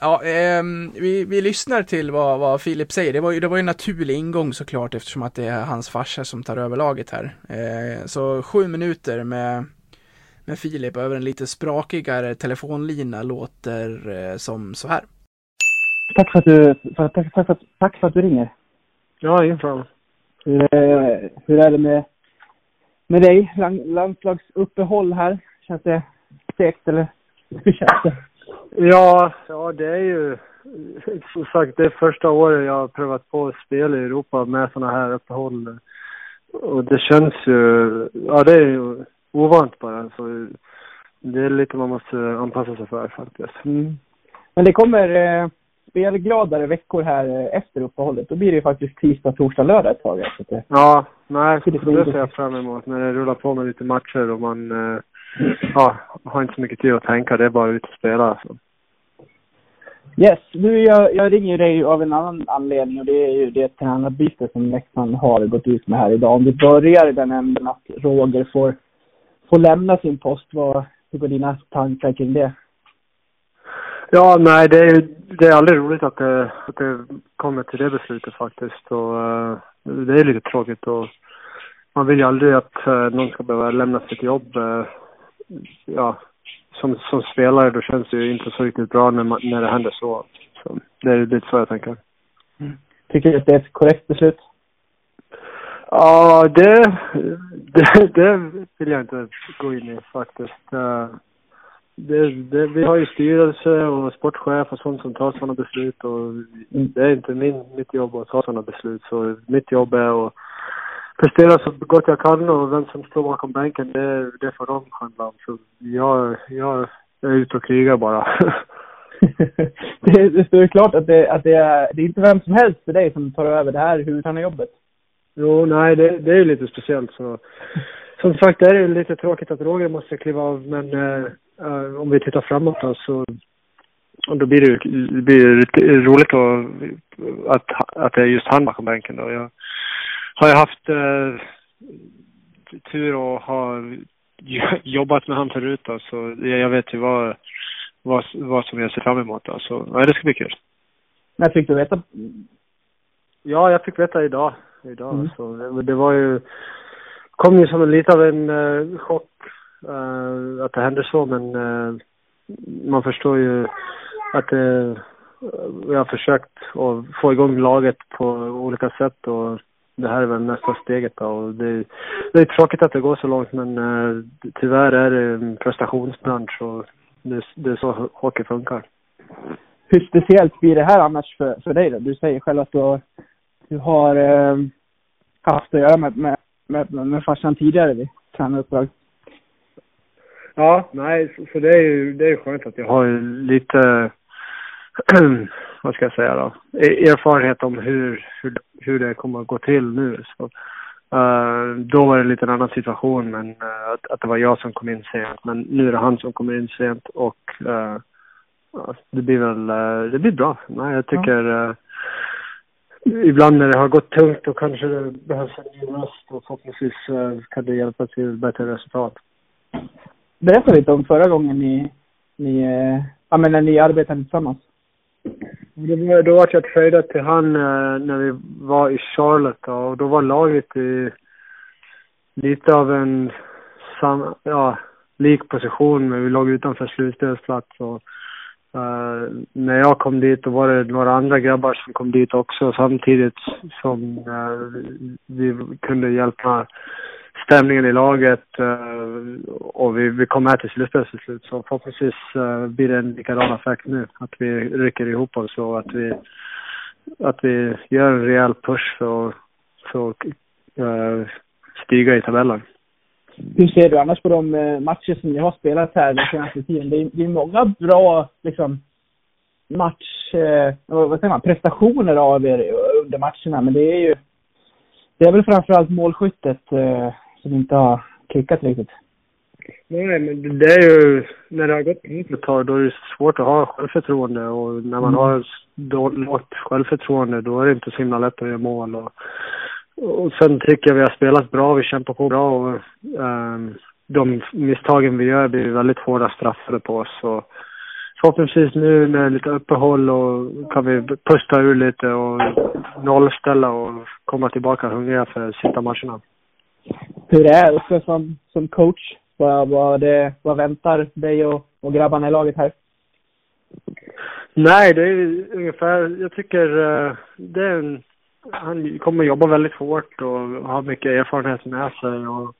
[SPEAKER 1] ja, eh, vi, vi lyssnar till vad, vad Filip säger. Det var ju det var en naturlig ingång såklart eftersom att det är hans farsa som tar över laget här. Eh, så sju minuter med, med Filip över en lite sprakigare telefonlina låter eh, som så här.
[SPEAKER 6] Tack för att du, för, tack, tack, för, tack för att du ringer.
[SPEAKER 7] Ja, ingen fara.
[SPEAKER 6] Hur, hur är det med, med dig? Landslagsuppehåll här? Känns det segt eller hur känns det?
[SPEAKER 7] Ja, ja det är ju som sagt, det är första året jag har prövat på att spela i Europa med sådana här uppehåll. Och det känns ju, ja det är ju ovant bara. Så det är lite man måste anpassa sig för faktiskt.
[SPEAKER 6] Mm. Men det kommer eh, spelgladare veckor här eh, efter uppehållet. Då blir det ju faktiskt tisdag, torsdag, lördag ett tag. Det...
[SPEAKER 7] Ja, nej,
[SPEAKER 6] Det
[SPEAKER 7] ser jag fram emot. När det rullar på med lite matcher och man eh, ja, har inte så mycket tid att tänka. Det är bara ut och spela. Alltså.
[SPEAKER 6] Yes, du, jag, jag ringer dig av en annan anledning och det är ju det tränarbyte som Leksand har gått ut med här idag. Om vi börjar i den änden att Roger får, får lämna sin post, vad, hur går dina tankar kring det?
[SPEAKER 7] Ja, nej, det är, det är aldrig roligt att det, att det kommer till det beslutet faktiskt. Och, eh, det är lite tråkigt och man vill ju aldrig att eh, någon ska behöva lämna sitt jobb. eh, ja, som, som spelare då känns det ju inte så riktigt bra när, man, när det händer så. så det är lite så jag tänker.
[SPEAKER 6] Tycker du att det är ett korrekt beslut?
[SPEAKER 7] Ja, det, det, det vill jag inte gå in i faktiskt. Det, det, vi har ju styrelse och sportchef och sånt som tar sådana beslut och det är inte min, mitt jobb att ta sådana beslut. Så mitt jobb är att prestera så gott jag kan och vem som står bakom bänken, det, det får de handla om. Så jag, jag är ute och krigar bara.
[SPEAKER 6] det, det står ju klart att, det, att det, är, det är inte vem som helst för dig som tar över det här huvudtränarjobbet.
[SPEAKER 7] Jo, nej, det, det är ju lite speciellt så. Som sagt, det är ju lite tråkigt att Roger måste kliva av, men eh, eh, om vi tittar framåt då så och då blir det det blir lite roligt att, att, att det är just han bakom bänken då. Jag har ju haft eh, tur och har jobbat med han förut då, så jag vet ju vad, vad, vad som jag ser fram emot då. Så ja, det ska bli kul.
[SPEAKER 6] När fick du veta?
[SPEAKER 7] Ja, jag fick veta idag. Idag.
[SPEAKER 6] Mm.
[SPEAKER 7] Så det, det var ju, kom ju som en lite av en eh, chock uh, att det hände så, men uh, man förstår ju att det... Eh, jag har försökt att få igång laget på olika sätt och det här är väl nästa steget då. Och det, det är tråkigt att det går så långt men uh, tyvärr är det en prestationsbransch och det, det är så hockey funkar.
[SPEAKER 6] Hur speciellt blir det här annars för, för dig då? Du säger själv att du har, du har eh, haft att göra med, med, med, med farsan tidigare vid tränaruppdrag.
[SPEAKER 7] Ja, nej, så, så det är ju det är skönt att jag har lite, vad ska jag säga då, E- erfarenhet om hur, hur, hur det kommer att gå till nu. Så, eh, då var det lite en annan situation, men eh, att, att det var jag som kom in sent. Men nu är det han som kommer in sent och ja, det blir väl, det blir bra. Nej, jag tycker eh, ibland när det har gått tungt då kanske det behövs en ny röst och förhoppningsvis kan det hjälpa till bättre resultat.
[SPEAKER 6] Berätta lite om förra gången ni, ni ja men när ni arbetade tillsammans.
[SPEAKER 7] Det var, då var jag tradad till han eh, när vi var i Charlotte och då var laget i lite av en sam, ja, lik position men vi låg utanför slutspelsplats och eh, när jag kom dit då var det några andra grabbar som kom dit också samtidigt som eh, vi kunde hjälpa stämningen i laget eh, och vi, vi kom med till slutspel till slut. Så förhoppningsvis eh, blir det en likadan effekt nu. Att vi rycker ihop oss och att vi, att vi gör en rejäl push för att för att, eh, stiga i tabellen.
[SPEAKER 6] Hur ser du annars på de matcher som ni har spelat här den senaste tiden? Det är, det är många bra liksom match, eh, vad säger man, prestationer av er under matcherna. Men det är ju, det är väl framförallt målskyttet eh, som inte har klickat riktigt.
[SPEAKER 7] Nej, men det är ju, när det har gått ut ett tag, då är det svårt att ha självförtroende och när man
[SPEAKER 6] Mm.
[SPEAKER 7] har då, lågt självförtroende, då är det inte så himla lätt att göra mål och, och sen tycker jag vi har spelat bra, vi kämpar på bra och ehm, de misstagen vi gör blir väldigt hårda straffade på oss och förhoppningsvis nu med lite uppehåll och kan vi pusta ur lite och nollställa och komma tillbaka hungriga för sista matcherna.
[SPEAKER 6] Hur det är också som, som coach? Vad, vad, det, vad väntar dig och, och grabbarna i laget här?
[SPEAKER 7] Nej, det är ungefär, jag tycker eh, det är en, han kommer jobba väldigt hårt och har mycket erfarenhet med sig och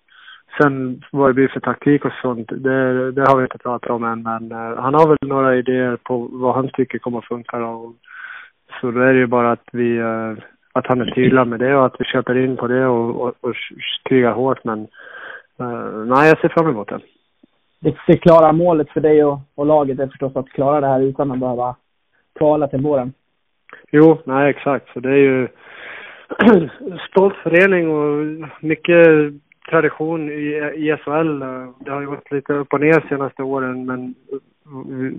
[SPEAKER 7] Sen vad det blir för taktik och sånt, det, det har vi inte pratat om än. Men eh, han har väl några idéer på vad han tycker kommer att funka. Då. Så då är det ju bara att vi, eh, att han är tydlig med det och att vi köper in på det och, och, och krigar hårt. Men uh, nej, jag ser fram emot det.
[SPEAKER 6] Det klara målet för dig och, och laget är förstås att klara det här utan att behöva kvala till våren.
[SPEAKER 7] Jo, nej exakt. Så det är ju stolt förening och mycket tradition i, i SHL. Det har ju gått lite upp och ner de senaste åren men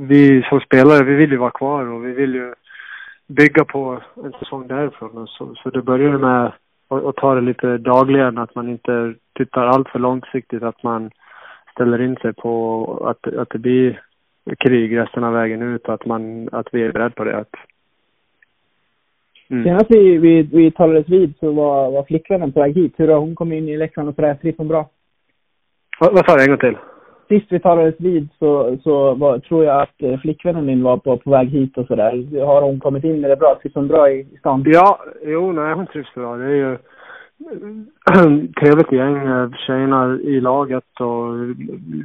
[SPEAKER 7] vi som spelare, vi vill ju vara kvar och vi vill ju bygga på en säsong därifrån. Så, så det börjar med att, att ta det lite dagligen, att man inte tittar allt för långsiktigt, att man ställer in sig på att, att det blir krig resten av vägen ut och att, man, att vi är beredda på det. Att,
[SPEAKER 6] mm. Senast vi, vi, vi talades vid så var, var flickvännen på väg hit. Hur har hon kommit in i Leksand och sådär? Trivs hon bra?
[SPEAKER 7] Vad, vad sa du en gång till?
[SPEAKER 6] Sist vi talades vid så, så var, tror jag att eh, flickvännen din var på, på väg hit och sådär. Har hon kommit in? Är det bra? Trivs hon bra i, i stan?
[SPEAKER 7] Ja, jo, nej hon trivs bra. Det är ju trevligt gäng, eh, tjejerna i laget och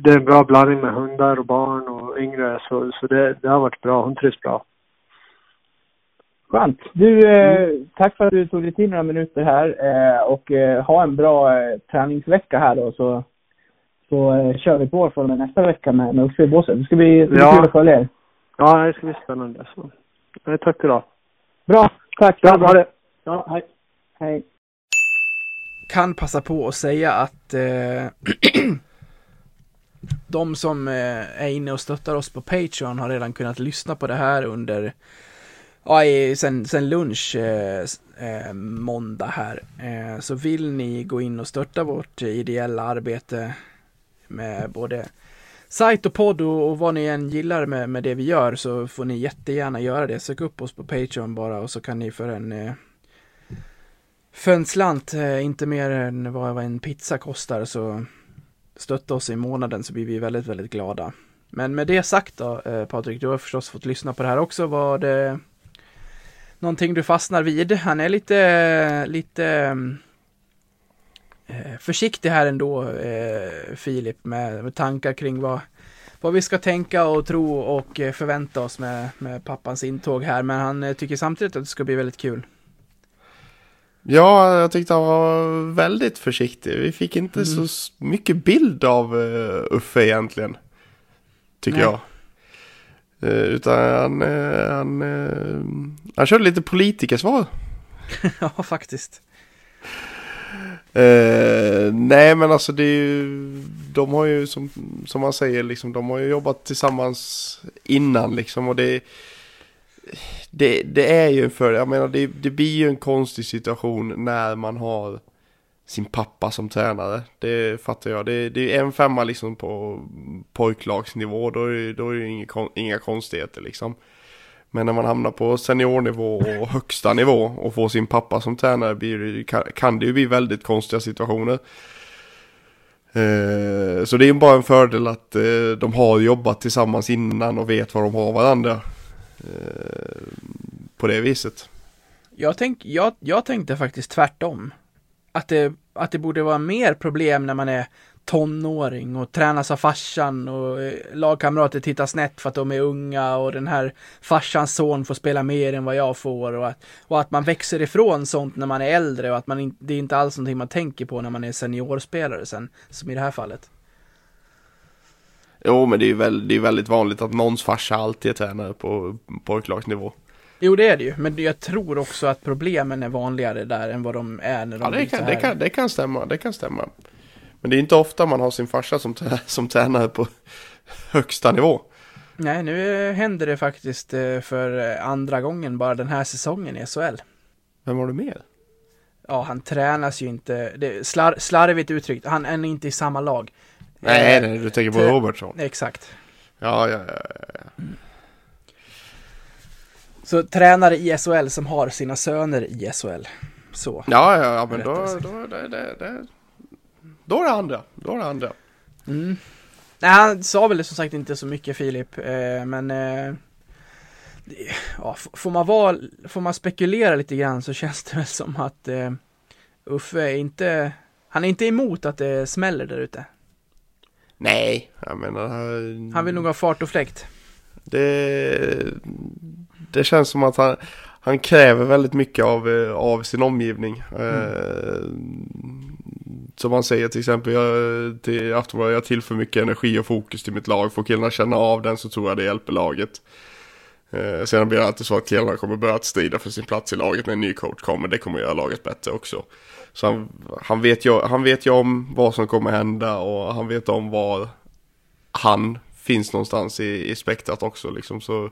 [SPEAKER 7] det är en bra blandning med hundar och barn och yngre så, så det, det har varit bra. Hon trivs bra.
[SPEAKER 6] Skönt. Du, eh, tack för att du tog dig tid några minuter här eh, och eh, ha en bra eh, träningsvecka här då så, så eh, kör vi på från nästa vecka med, med båset. Det ska bli ja. kul att följa er.
[SPEAKER 7] Ja, det ska bli spännande. Så. tack idag.
[SPEAKER 6] Bra. Tack.
[SPEAKER 7] Ja, ha det. Ja, hej.
[SPEAKER 6] Hej
[SPEAKER 1] kan passa på att säga att eh, de som eh, är inne och stöttar oss på Patreon har redan kunnat lyssna på det här under Ja, sen, sen lunch eh, eh, måndag här. Eh, så vill ni gå in och stötta vårt ideella arbete med både sajt och podd och, och, vad ni än gillar med, med det vi gör så får ni jättegärna göra det. Sök upp oss på Patreon bara och så kan ni för en eh, för en slant, eh, inte mer än vad en pizza kostar, så stötta oss i månaden så blir vi väldigt, väldigt glada. Men med det sagt då, eh, Patrik, du har förstås fått lyssna på det här också. Var det någonting du fastnar vid? Han är lite, lite eh, försiktig här ändå, Filip, med, med tankar kring vad, vad vi ska tänka och tro och förvänta oss med, med pappans intåg här. Men han tycker samtidigt att det ska bli väldigt kul.
[SPEAKER 2] Ja, jag tyckte han var väldigt försiktig. Vi fick inte mm. så mycket bild av uh, Uffe egentligen. Tycker Nej. jag. Uh, utan han, uh, han, han körde lite politikersvar.
[SPEAKER 1] ja, faktiskt.
[SPEAKER 2] Uh, nej men alltså det är ju, de har ju som, som man säger liksom, de har ju jobbat tillsammans innan liksom och det det, det är ju för, jag menar det, det blir ju en konstig situation när man har sin pappa som tränare. Det fattar jag. Det, det är en femma liksom på pojklagsnivå, då är, då är det inga, inga konstigheter liksom. Men när man hamnar på seniornivå och högsta nivå och får sin pappa som tränare blir, kan, kan det ju bli väldigt konstiga situationer. Eh, så det är bara en fördel att eh, de har jobbat tillsammans innan och vet vad de har varandra. Eh, på det viset.
[SPEAKER 1] Jag, tänk, jag, jag tänkte faktiskt tvärtom. Att det, att det borde vara mer problem när man är tonåring och tränas av farsan och eh, lagkamrater tittar snett för att de är unga och den här farsans son får spela mer än vad jag får och att, och att man växer ifrån sånt när man är äldre och att man in, det är inte alls någonting man tänker på när man är seniorspelare sen, som i det här fallet.
[SPEAKER 2] Jo, men det är ju väldigt, det är väldigt vanligt att någons farsa alltid är tränare på pojklagsnivå.
[SPEAKER 1] Jo, det är det ju, men jag tror också att problemen är vanligare där än vad de är när de
[SPEAKER 2] Ja, det kan, det kan, det kan stämma, det kan stämma. Men det är inte ofta man har sin farsa som, som tränare på högsta nivå.
[SPEAKER 1] Nej, nu händer det faktiskt eh, för andra gången bara den här säsongen i SHL.
[SPEAKER 2] Vem har du med?
[SPEAKER 1] Ja, han tränas ju inte, det slar, slarvigt uttryckt, han är inte i samma lag.
[SPEAKER 2] Nej, nej, du tänker på Robertson.
[SPEAKER 1] Exakt.
[SPEAKER 2] Ja, ja, ja. ja.
[SPEAKER 1] Så tränare i SHL som har sina söner i SHL. Så.
[SPEAKER 2] Ja, ja, ja men då, då, det, det, det, då är det andra. Då är det andra.
[SPEAKER 1] Mm. Nej, han sa väl som sagt inte så mycket Filip, eh, men eh, ja, får, man vara, får man spekulera lite grann så känns det väl som att eh, Uffe är inte Han är inte emot att det smäller där ute.
[SPEAKER 2] Nej, jag menar... Han,
[SPEAKER 1] vill nog ha fart och fläkt.
[SPEAKER 2] Det, det känns som att han, han kräver väldigt mycket av, eh, av sin omgivning. Mm som han säger till exempel jag, till Aftonbladet, jag tillför mycket energi och fokus till mitt lag. Får killarna känna av den så tror jag det hjälper laget. Eh, sedan blir det alltid så att killarna kommer börja att strida för sin plats i laget när en ny coach kommer. Det kommer göra laget bättre också. Så han, han, vet ju, han vet ju om vad som kommer hända och han vet om var han finns någonstans i, i spektrat också liksom. Så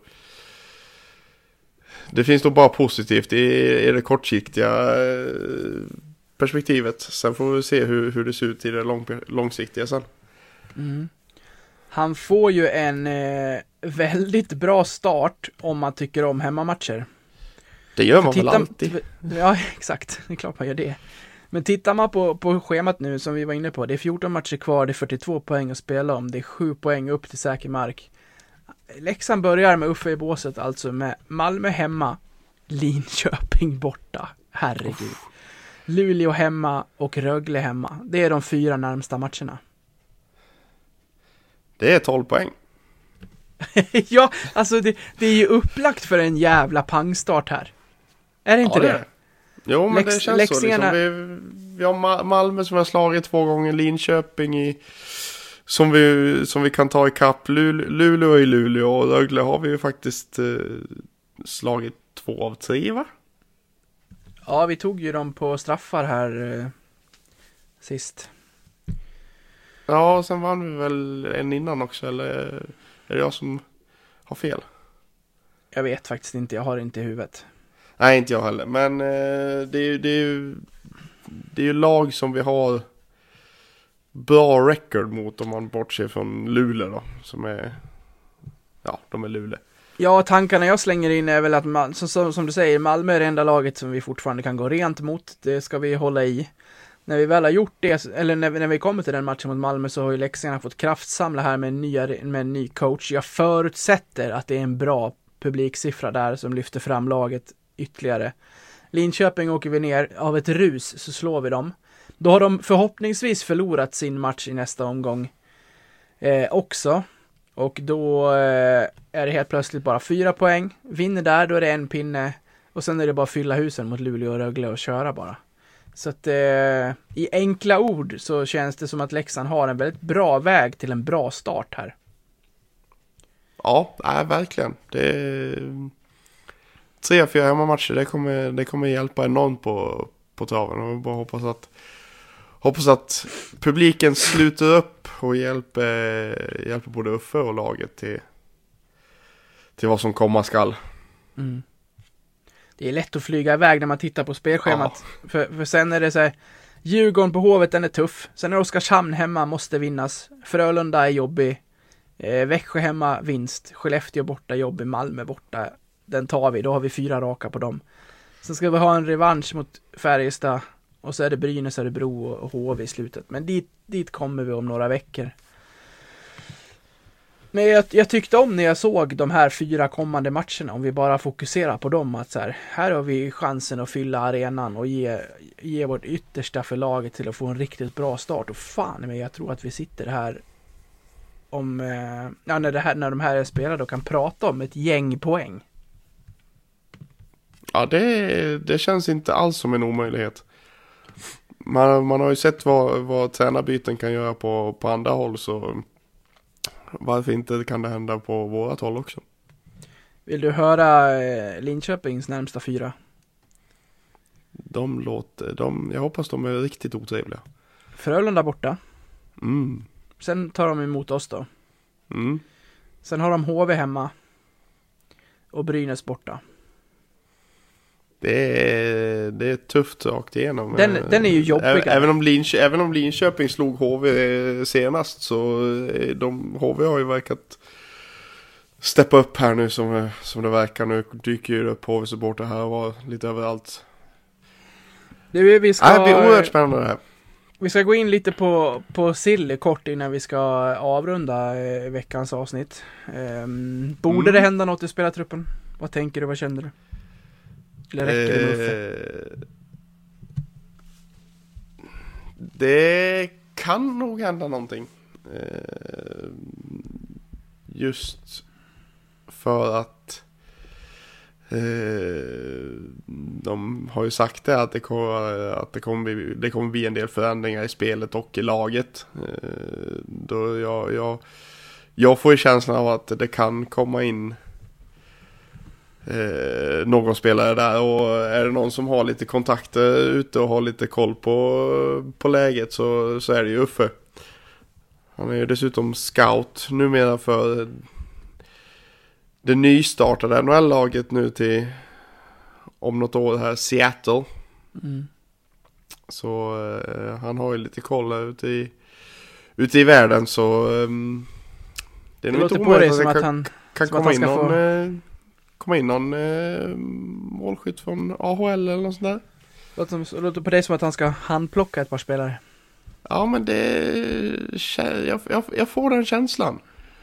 [SPEAKER 2] det finns nog bara positivt i, i det kortsiktiga eh, perspektivet. Sen får vi se hur, hur det ser ut i det lång, långsiktiga sen.
[SPEAKER 1] Mm. Han får ju en eh, väldigt bra start om man tycker om hemmamatcher.
[SPEAKER 2] Det gör man väl alltid?
[SPEAKER 1] Ja, exakt. Det är klart man gör det. Men tittar man på, på schemat nu som vi var inne på, det är 14 matcher kvar, det är 42 poäng att spela om, det är 7 poäng upp till säker mark. Leksand börjar med Uffe i båset, alltså med Malmö hemma, Linköping borta. Herregud. Uff. Luleå hemma och Rögle hemma. Det är de fyra närmsta matcherna.
[SPEAKER 2] Det är 12 poäng.
[SPEAKER 1] ja, alltså det, det, är ju upplagt för en jävla pangstart här. Är det inte ja, det? det?
[SPEAKER 2] Jo, men Lex, det känns Leksingarna... så. Liksom. Vi, vi har Malmö som har slagit två gånger, Linköping i... Som vi, som vi kan ta i kapp. Luleå i Luleå och Rögle har vi ju faktiskt eh, slagit två av tre va?
[SPEAKER 1] Ja, vi tog ju dem på straffar här eh, sist.
[SPEAKER 2] Ja, sen vann vi väl en innan också, eller är det jag som har fel?
[SPEAKER 1] Jag vet faktiskt inte, jag har det inte i huvudet.
[SPEAKER 2] Nej, inte jag heller, men eh, det, är, det, är ju, det är ju lag som vi har bra record mot om man bortser från Luleå då, som är, ja, de är Luleå.
[SPEAKER 1] Ja, tankarna jag slänger in är väl att, man, som, som du säger, Malmö är det enda laget som vi fortfarande kan gå rent mot. Det ska vi hålla i när vi väl har gjort det, eller när, när vi kommer till den matchen mot Malmö så har ju Leksingarna fått kraftsamla här med en, nya, med en ny coach. Jag förutsätter att det är en bra publiksiffra där som lyfter fram laget ytterligare. Linköping åker vi ner, av ett rus så slår vi dem. Då har de förhoppningsvis förlorat sin match i nästa omgång eh, också. Och då eh, är det helt plötsligt bara fyra poäng. Vinner där, då är det en pinne. Och sen är det bara att fylla husen mot Luleå och Rögle och köra bara. Så att eh, i enkla ord så känns det som att Leksand har en väldigt bra väg till en bra start här.
[SPEAKER 2] Ja, nej, verkligen. Det tre, fyra hemmamatcher, det kommer, det kommer hjälpa enormt på, på traven. Och bara hoppas att, hoppas att publiken sluter upp och hjälper, hjälper både Uffe och laget till, till vad som komma skall. Mm
[SPEAKER 1] det är lätt att flyga iväg när man tittar på spelschemat. Ja. För, för sen är det så här, Djurgården på Hovet, den är tuff. Sen är Oskarshamn hemma, måste vinnas. Frölunda är jobbig. Eh, Växjö hemma, vinst. Skellefteå borta, jobbig. Malmö borta. Den tar vi, då har vi fyra raka på dem. Sen ska vi ha en revansch mot Färjestad. Och så är det Brynäs, Örebro och HV i slutet. Men dit, dit kommer vi om några veckor. Men jag, jag, tyckte om när jag såg de här fyra kommande matcherna, om vi bara fokuserar på dem, att så här, här har vi chansen att fylla arenan och ge, ge vårt yttersta för laget till att få en riktigt bra start. Och fan men jag tror att vi sitter här om, eh, ja, när, det här, när de här är spelade och kan prata om ett gäng poäng.
[SPEAKER 2] Ja, det, det känns inte alls som en omöjlighet. Man, man har ju sett vad, vad tränarbyten kan göra på, på andra håll så varför inte kan det hända på vårat håll också?
[SPEAKER 1] Vill du höra eh, Linköpings närmsta fyra?
[SPEAKER 2] De låter, de, jag hoppas de är riktigt otrevliga.
[SPEAKER 1] Frölunda borta.
[SPEAKER 2] Mm.
[SPEAKER 1] Sen tar de emot oss då. Mm. Sen har de HV hemma. Och Brynäs borta.
[SPEAKER 2] Det är, det är tufft rakt igenom.
[SPEAKER 1] Den, den är ju jobbig.
[SPEAKER 2] Även om, även om Linköping slog HV senast så de, HV har ju verkat steppa upp här nu som, som det verkar. Nu dyker ju upp HV-supporter här och var lite överallt.
[SPEAKER 1] Det, vi ska,
[SPEAKER 2] det blir oerhört spännande det här.
[SPEAKER 1] Vi ska gå in lite på, på Silly kort innan vi ska avrunda eh, veckans avsnitt. Um, borde mm. det hända något i spelartruppen? Vad tänker du, vad känner du? Eller räcker det med Uffe? Eh,
[SPEAKER 2] det kan nog hända någonting. Eh, just för att eh, de har ju sagt det att det kommer, att det kommer, bli, det kommer bli en del förändringar i spelet och i laget. Eh, då jag, jag, jag får ju känslan av att det kan komma in eh, någon spelare där och är det någon som har lite kontakter ute och har lite koll på, på läget så, så är det ju Uffe. Han är ju dessutom scout numera för det nystartade NHL-laget nu till om något år här, Seattle.
[SPEAKER 1] Mm.
[SPEAKER 2] Så eh, han har ju lite koll här ute i, ute i världen så um, det är
[SPEAKER 1] Det
[SPEAKER 2] nog inte omöjligt att
[SPEAKER 1] att
[SPEAKER 2] kan,
[SPEAKER 1] han...
[SPEAKER 2] kan
[SPEAKER 1] att
[SPEAKER 2] komma in någon,
[SPEAKER 1] få-
[SPEAKER 2] eh, komma in någon eh, målskytt från AHL eller något sånt där.
[SPEAKER 1] Låter, på dig som att han ska handplocka ett par spelare.
[SPEAKER 2] Ja men det, jag, jag, jag får den känslan.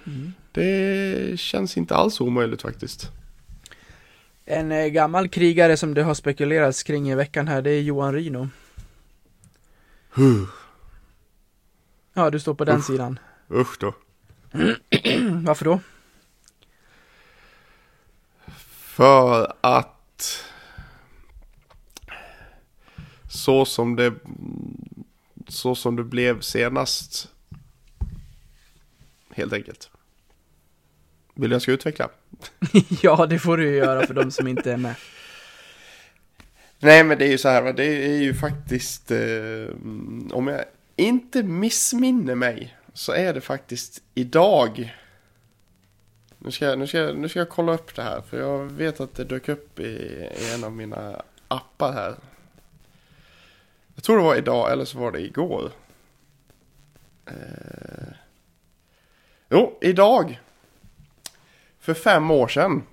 [SPEAKER 1] Mm.
[SPEAKER 2] Det känns inte alls omöjligt faktiskt.
[SPEAKER 1] En eh, gammal krigare som det har spekulerats kring i veckan här, det är Johan.
[SPEAKER 2] Huh,
[SPEAKER 1] Ja, du står på den
[SPEAKER 2] Usch.
[SPEAKER 1] sidan.
[SPEAKER 2] Usch då.
[SPEAKER 1] Varför då?
[SPEAKER 2] För att så som det så som det blev senast helt enkelt. Vill jag ska utveckla?
[SPEAKER 1] ja, det får du ju göra för de som inte är med.
[SPEAKER 2] Nej men det är ju så här, det är ju faktiskt eh, om jag inte missminner mig så är det faktiskt idag. Nu ska, nu, ska, nu ska jag kolla upp det här för jag vet att det dök upp i, i en av mina appar här. Jag tror det var idag eller så var det igår. Eh, jo, idag. För fem år sedan.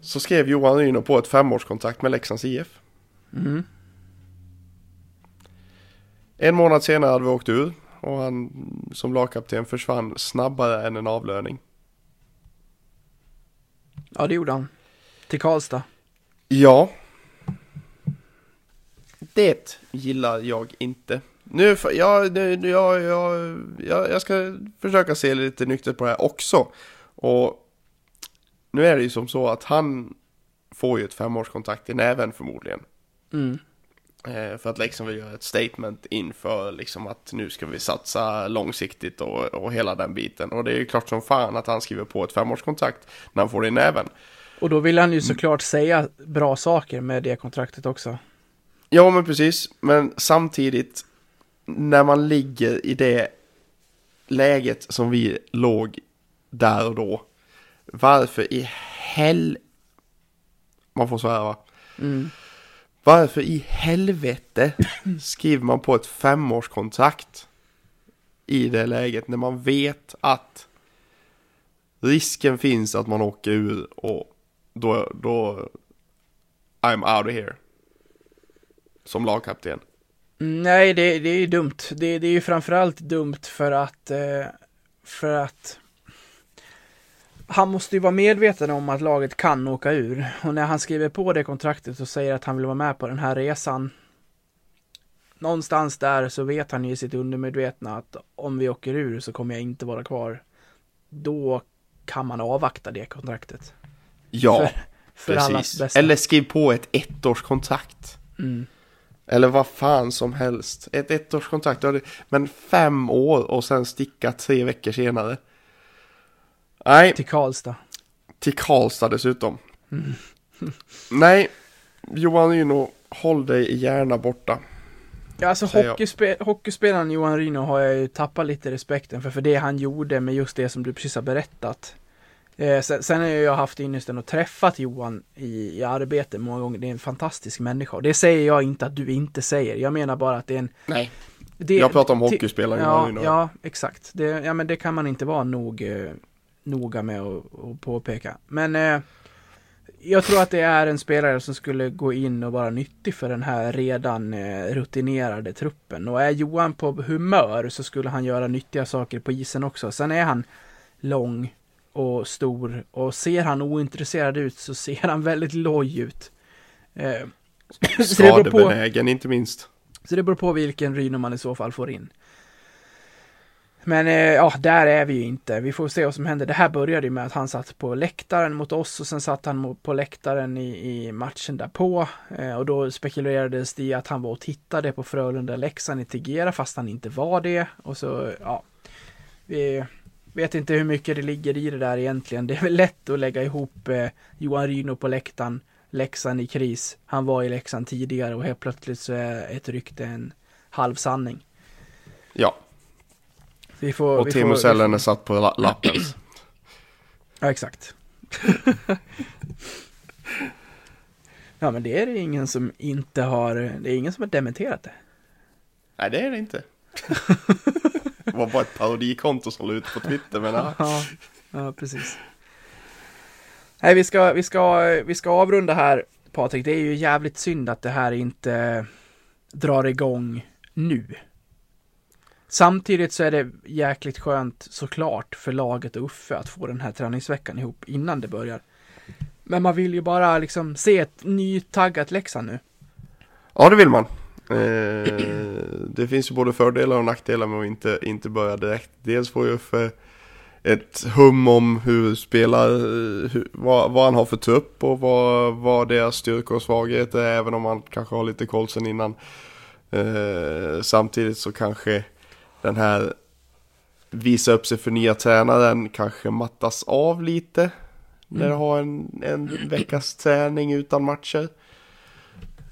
[SPEAKER 2] Så skrev Johan Ryno på ett femårskontrakt med Leksands IF.
[SPEAKER 1] Mm.
[SPEAKER 2] En månad senare hade vi åkt ur och han som lagkapten försvann snabbare än en avlöning.
[SPEAKER 1] Ja, det gjorde han. Till Karlstad.
[SPEAKER 2] Ja. Det gillar jag inte. Nu, jag, nu, nu- jag, jag, jag, jag ska försöka se lite nyktert på det här också. Och nu är det ju som så att han får ju ett femårskontrakt i näven förmodligen.
[SPEAKER 1] Mm.
[SPEAKER 2] Eh, för att Leksand vill göra ett statement inför liksom att nu ska vi satsa långsiktigt och, och hela den biten. Och det är ju klart som fan att han skriver på ett femårskontrakt när han får det i näven.
[SPEAKER 1] Och då vill han ju såklart säga bra saker med det kontraktet också.
[SPEAKER 2] Ja men precis, men samtidigt när man ligger i det läget som vi låg där och då. Varför i hel... Man får svära va?
[SPEAKER 1] Mm.
[SPEAKER 2] Varför i helvete skriver man på ett femårskontrakt i det läget när man vet att risken finns att man åker ur och då, då I'm out of here. Som lagkapten.
[SPEAKER 1] Nej, det, det är ju dumt. Det, det är ju framförallt dumt för att, eh, för att han måste ju vara medveten om att laget kan åka ur. Och när han skriver på det kontraktet och säger att han vill vara med på den här resan. Någonstans där så vet han ju i sitt undermedvetna att om vi åker ur så kommer jag inte vara kvar. Då kan man avvakta det kontraktet.
[SPEAKER 2] Ja,
[SPEAKER 1] För, för
[SPEAKER 2] precis.
[SPEAKER 1] bästa.
[SPEAKER 2] Eller skriv på ett ettårskontrakt.
[SPEAKER 1] Mm.
[SPEAKER 2] Eller vad fan som helst. Ett ettårskontrakt, men fem år och sen sticka tre veckor senare. Nej,
[SPEAKER 1] Till Karlstad.
[SPEAKER 2] till Karlstad dessutom.
[SPEAKER 1] Mm.
[SPEAKER 2] Nej, Johan Ryno, håll dig gärna borta.
[SPEAKER 1] Ja, alltså hockeyspe hockeyspelaren Johan Ryno har jag ju tappat lite respekten för, för det han gjorde med just det som du precis har berättat. Eh, sen, sen har jag haft ynnesten och träffat Johan i, i arbete många gånger. Det är en fantastisk människa. Det säger jag inte att du inte säger. Jag menar bara att det är en...
[SPEAKER 2] Nej.
[SPEAKER 1] Det,
[SPEAKER 2] Jag pratar om hockeyspelaren Johan
[SPEAKER 1] Ja,
[SPEAKER 2] Ryno.
[SPEAKER 1] ja, exakt. Det, ja, men det kan man inte vara nog eh, noga med att påpeka. Men eh, jag tror att det är en spelare som skulle gå in och vara nyttig för den här redan eh, rutinerade truppen. Och är Johan på humör så skulle han göra nyttiga saker på isen också. Sen är han lång och stor och ser han ointresserad ut så ser han väldigt loj ut. Eh, på-
[SPEAKER 2] Skadebenägen inte minst.
[SPEAKER 1] Så det beror på vilken Ryno man i så fall får in. Men eh, ja, där är vi ju inte. Vi får se vad som händer. Det här började ju med att han satt på läktaren mot oss och sen satt han på läktaren i, i matchen därpå. Eh, och då spekulerades det i att han var och tittade på Frölunda-Leksand i Tegera fast han inte var det. Och så, ja. Vi vet inte hur mycket det ligger i det där egentligen. Det är väl lätt att lägga ihop eh, Johan Ryno på läktaren, Leksand i kris. Han var i Leksand tidigare och helt plötsligt så är ett rykte en halv sanning.
[SPEAKER 2] Ja,
[SPEAKER 1] vi får,
[SPEAKER 2] och
[SPEAKER 1] vi
[SPEAKER 2] Timo är satt på la- lappen.
[SPEAKER 1] Ja, exakt. ja, men det är det ingen som inte har, det är ingen som har dementerat det.
[SPEAKER 2] Nej, det är det inte. Det var bara ett parodikonto som la ut på Twitter, men ja.
[SPEAKER 1] Ja, ja precis. Nej, vi ska, vi ska, vi ska avrunda här, Patrik. Det är ju jävligt synd att det här inte drar igång nu. Samtidigt så är det jäkligt skönt såklart för laget och Uffe att få den här träningsveckan ihop innan det börjar. Men man vill ju bara liksom se ett nytaggat Leksand nu.
[SPEAKER 2] Ja, det vill man. Eh, det finns ju både fördelar och nackdelar med att inte, inte börja direkt. Dels får ju Uffe ett hum om hur spelar, hur, vad, vad han har för trupp och vad, vad deras styrkor och svagheter är, även om man kanske har lite koll sen innan. Eh, samtidigt så kanske den här visa upp sig för nya tränaren kanske mattas av lite. När du har en, en veckas träning utan matcher.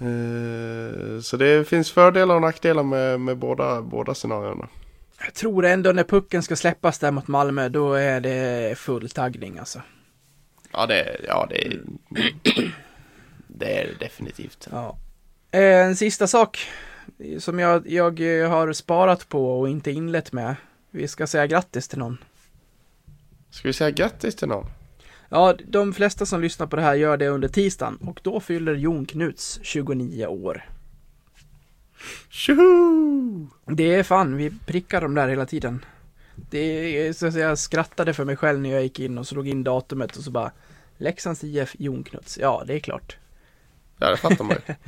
[SPEAKER 2] Eh, Så det finns fördelar och nackdelar med, med båda, båda scenarierna.
[SPEAKER 1] Jag tror ändå när pucken ska släppas där mot Malmö, då är det full taggning alltså.
[SPEAKER 2] Ja, det, ja, det, är- det är det definitivt.
[SPEAKER 1] Ja. Eh, En sista sak som jag, jag har sparat på och inte inlett med. Vi ska säga grattis till någon.
[SPEAKER 2] Ska vi säga grattis till någon?
[SPEAKER 1] Ja, de flesta som lyssnar på det här gör det under tisdagen och då fyller Jon Knuts 29 år.
[SPEAKER 2] Tjoho!
[SPEAKER 1] Det är fan, vi prickar dem där hela tiden. Det är, så att säga, jag skrattade för mig själv när jag gick in och slog in datumet och så bara Leksands IF Jon Knuts. Ja, det är klart.
[SPEAKER 2] Ja, det fattar man ju.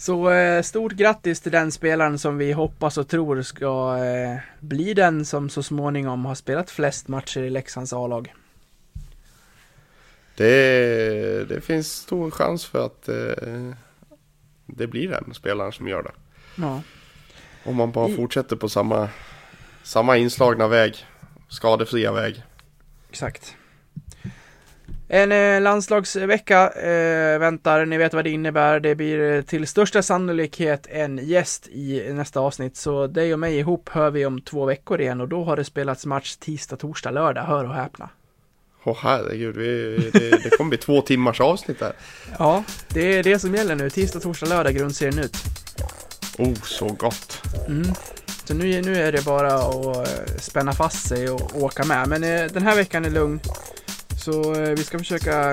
[SPEAKER 1] Så eh, stort grattis till den spelaren som vi hoppas och tror ska eh, bli den som så småningom har spelat flest matcher i Leksands A-lag.
[SPEAKER 2] Det, det finns stor chans för att eh, det blir den spelaren som gör det.
[SPEAKER 1] Ja.
[SPEAKER 2] Om man bara
[SPEAKER 1] I-
[SPEAKER 2] fortsätter på samma, samma inslagna väg. Skadefria väg.
[SPEAKER 1] Exakt. En eh, landslagsvecka eh, väntar, ni vet vad det innebär. Det blir eh, till största sannolikhet en gäst i nästa avsnitt. Så dig och mig ihop hör vi om två veckor igen och då har det spelats match tisdag, torsdag, lördag. Hör och häpna.
[SPEAKER 2] Åh herregud, vi, det, det kommer bli två timmars avsnitt här.
[SPEAKER 1] Ja, det är det som gäller nu. Tisdag, torsdag, lördag grundserien ut.
[SPEAKER 2] Oh, så gott.
[SPEAKER 1] Mm. Så nu, nu är det bara att eh, spänna fast sig och åka med. Men eh, den här veckan är lugn. Så eh, vi ska försöka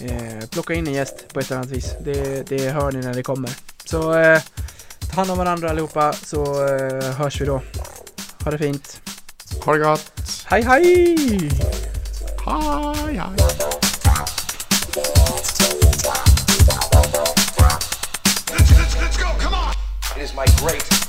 [SPEAKER 1] eh, plocka in en gäst på ett eller annat vis. Det, det hör ni när det kommer. Så eh, ta hand om varandra allihopa så eh, hörs vi då. Ha det fint.
[SPEAKER 2] Ha det gott.
[SPEAKER 1] Hej hej!
[SPEAKER 2] Hej, hej.
[SPEAKER 8] It is my great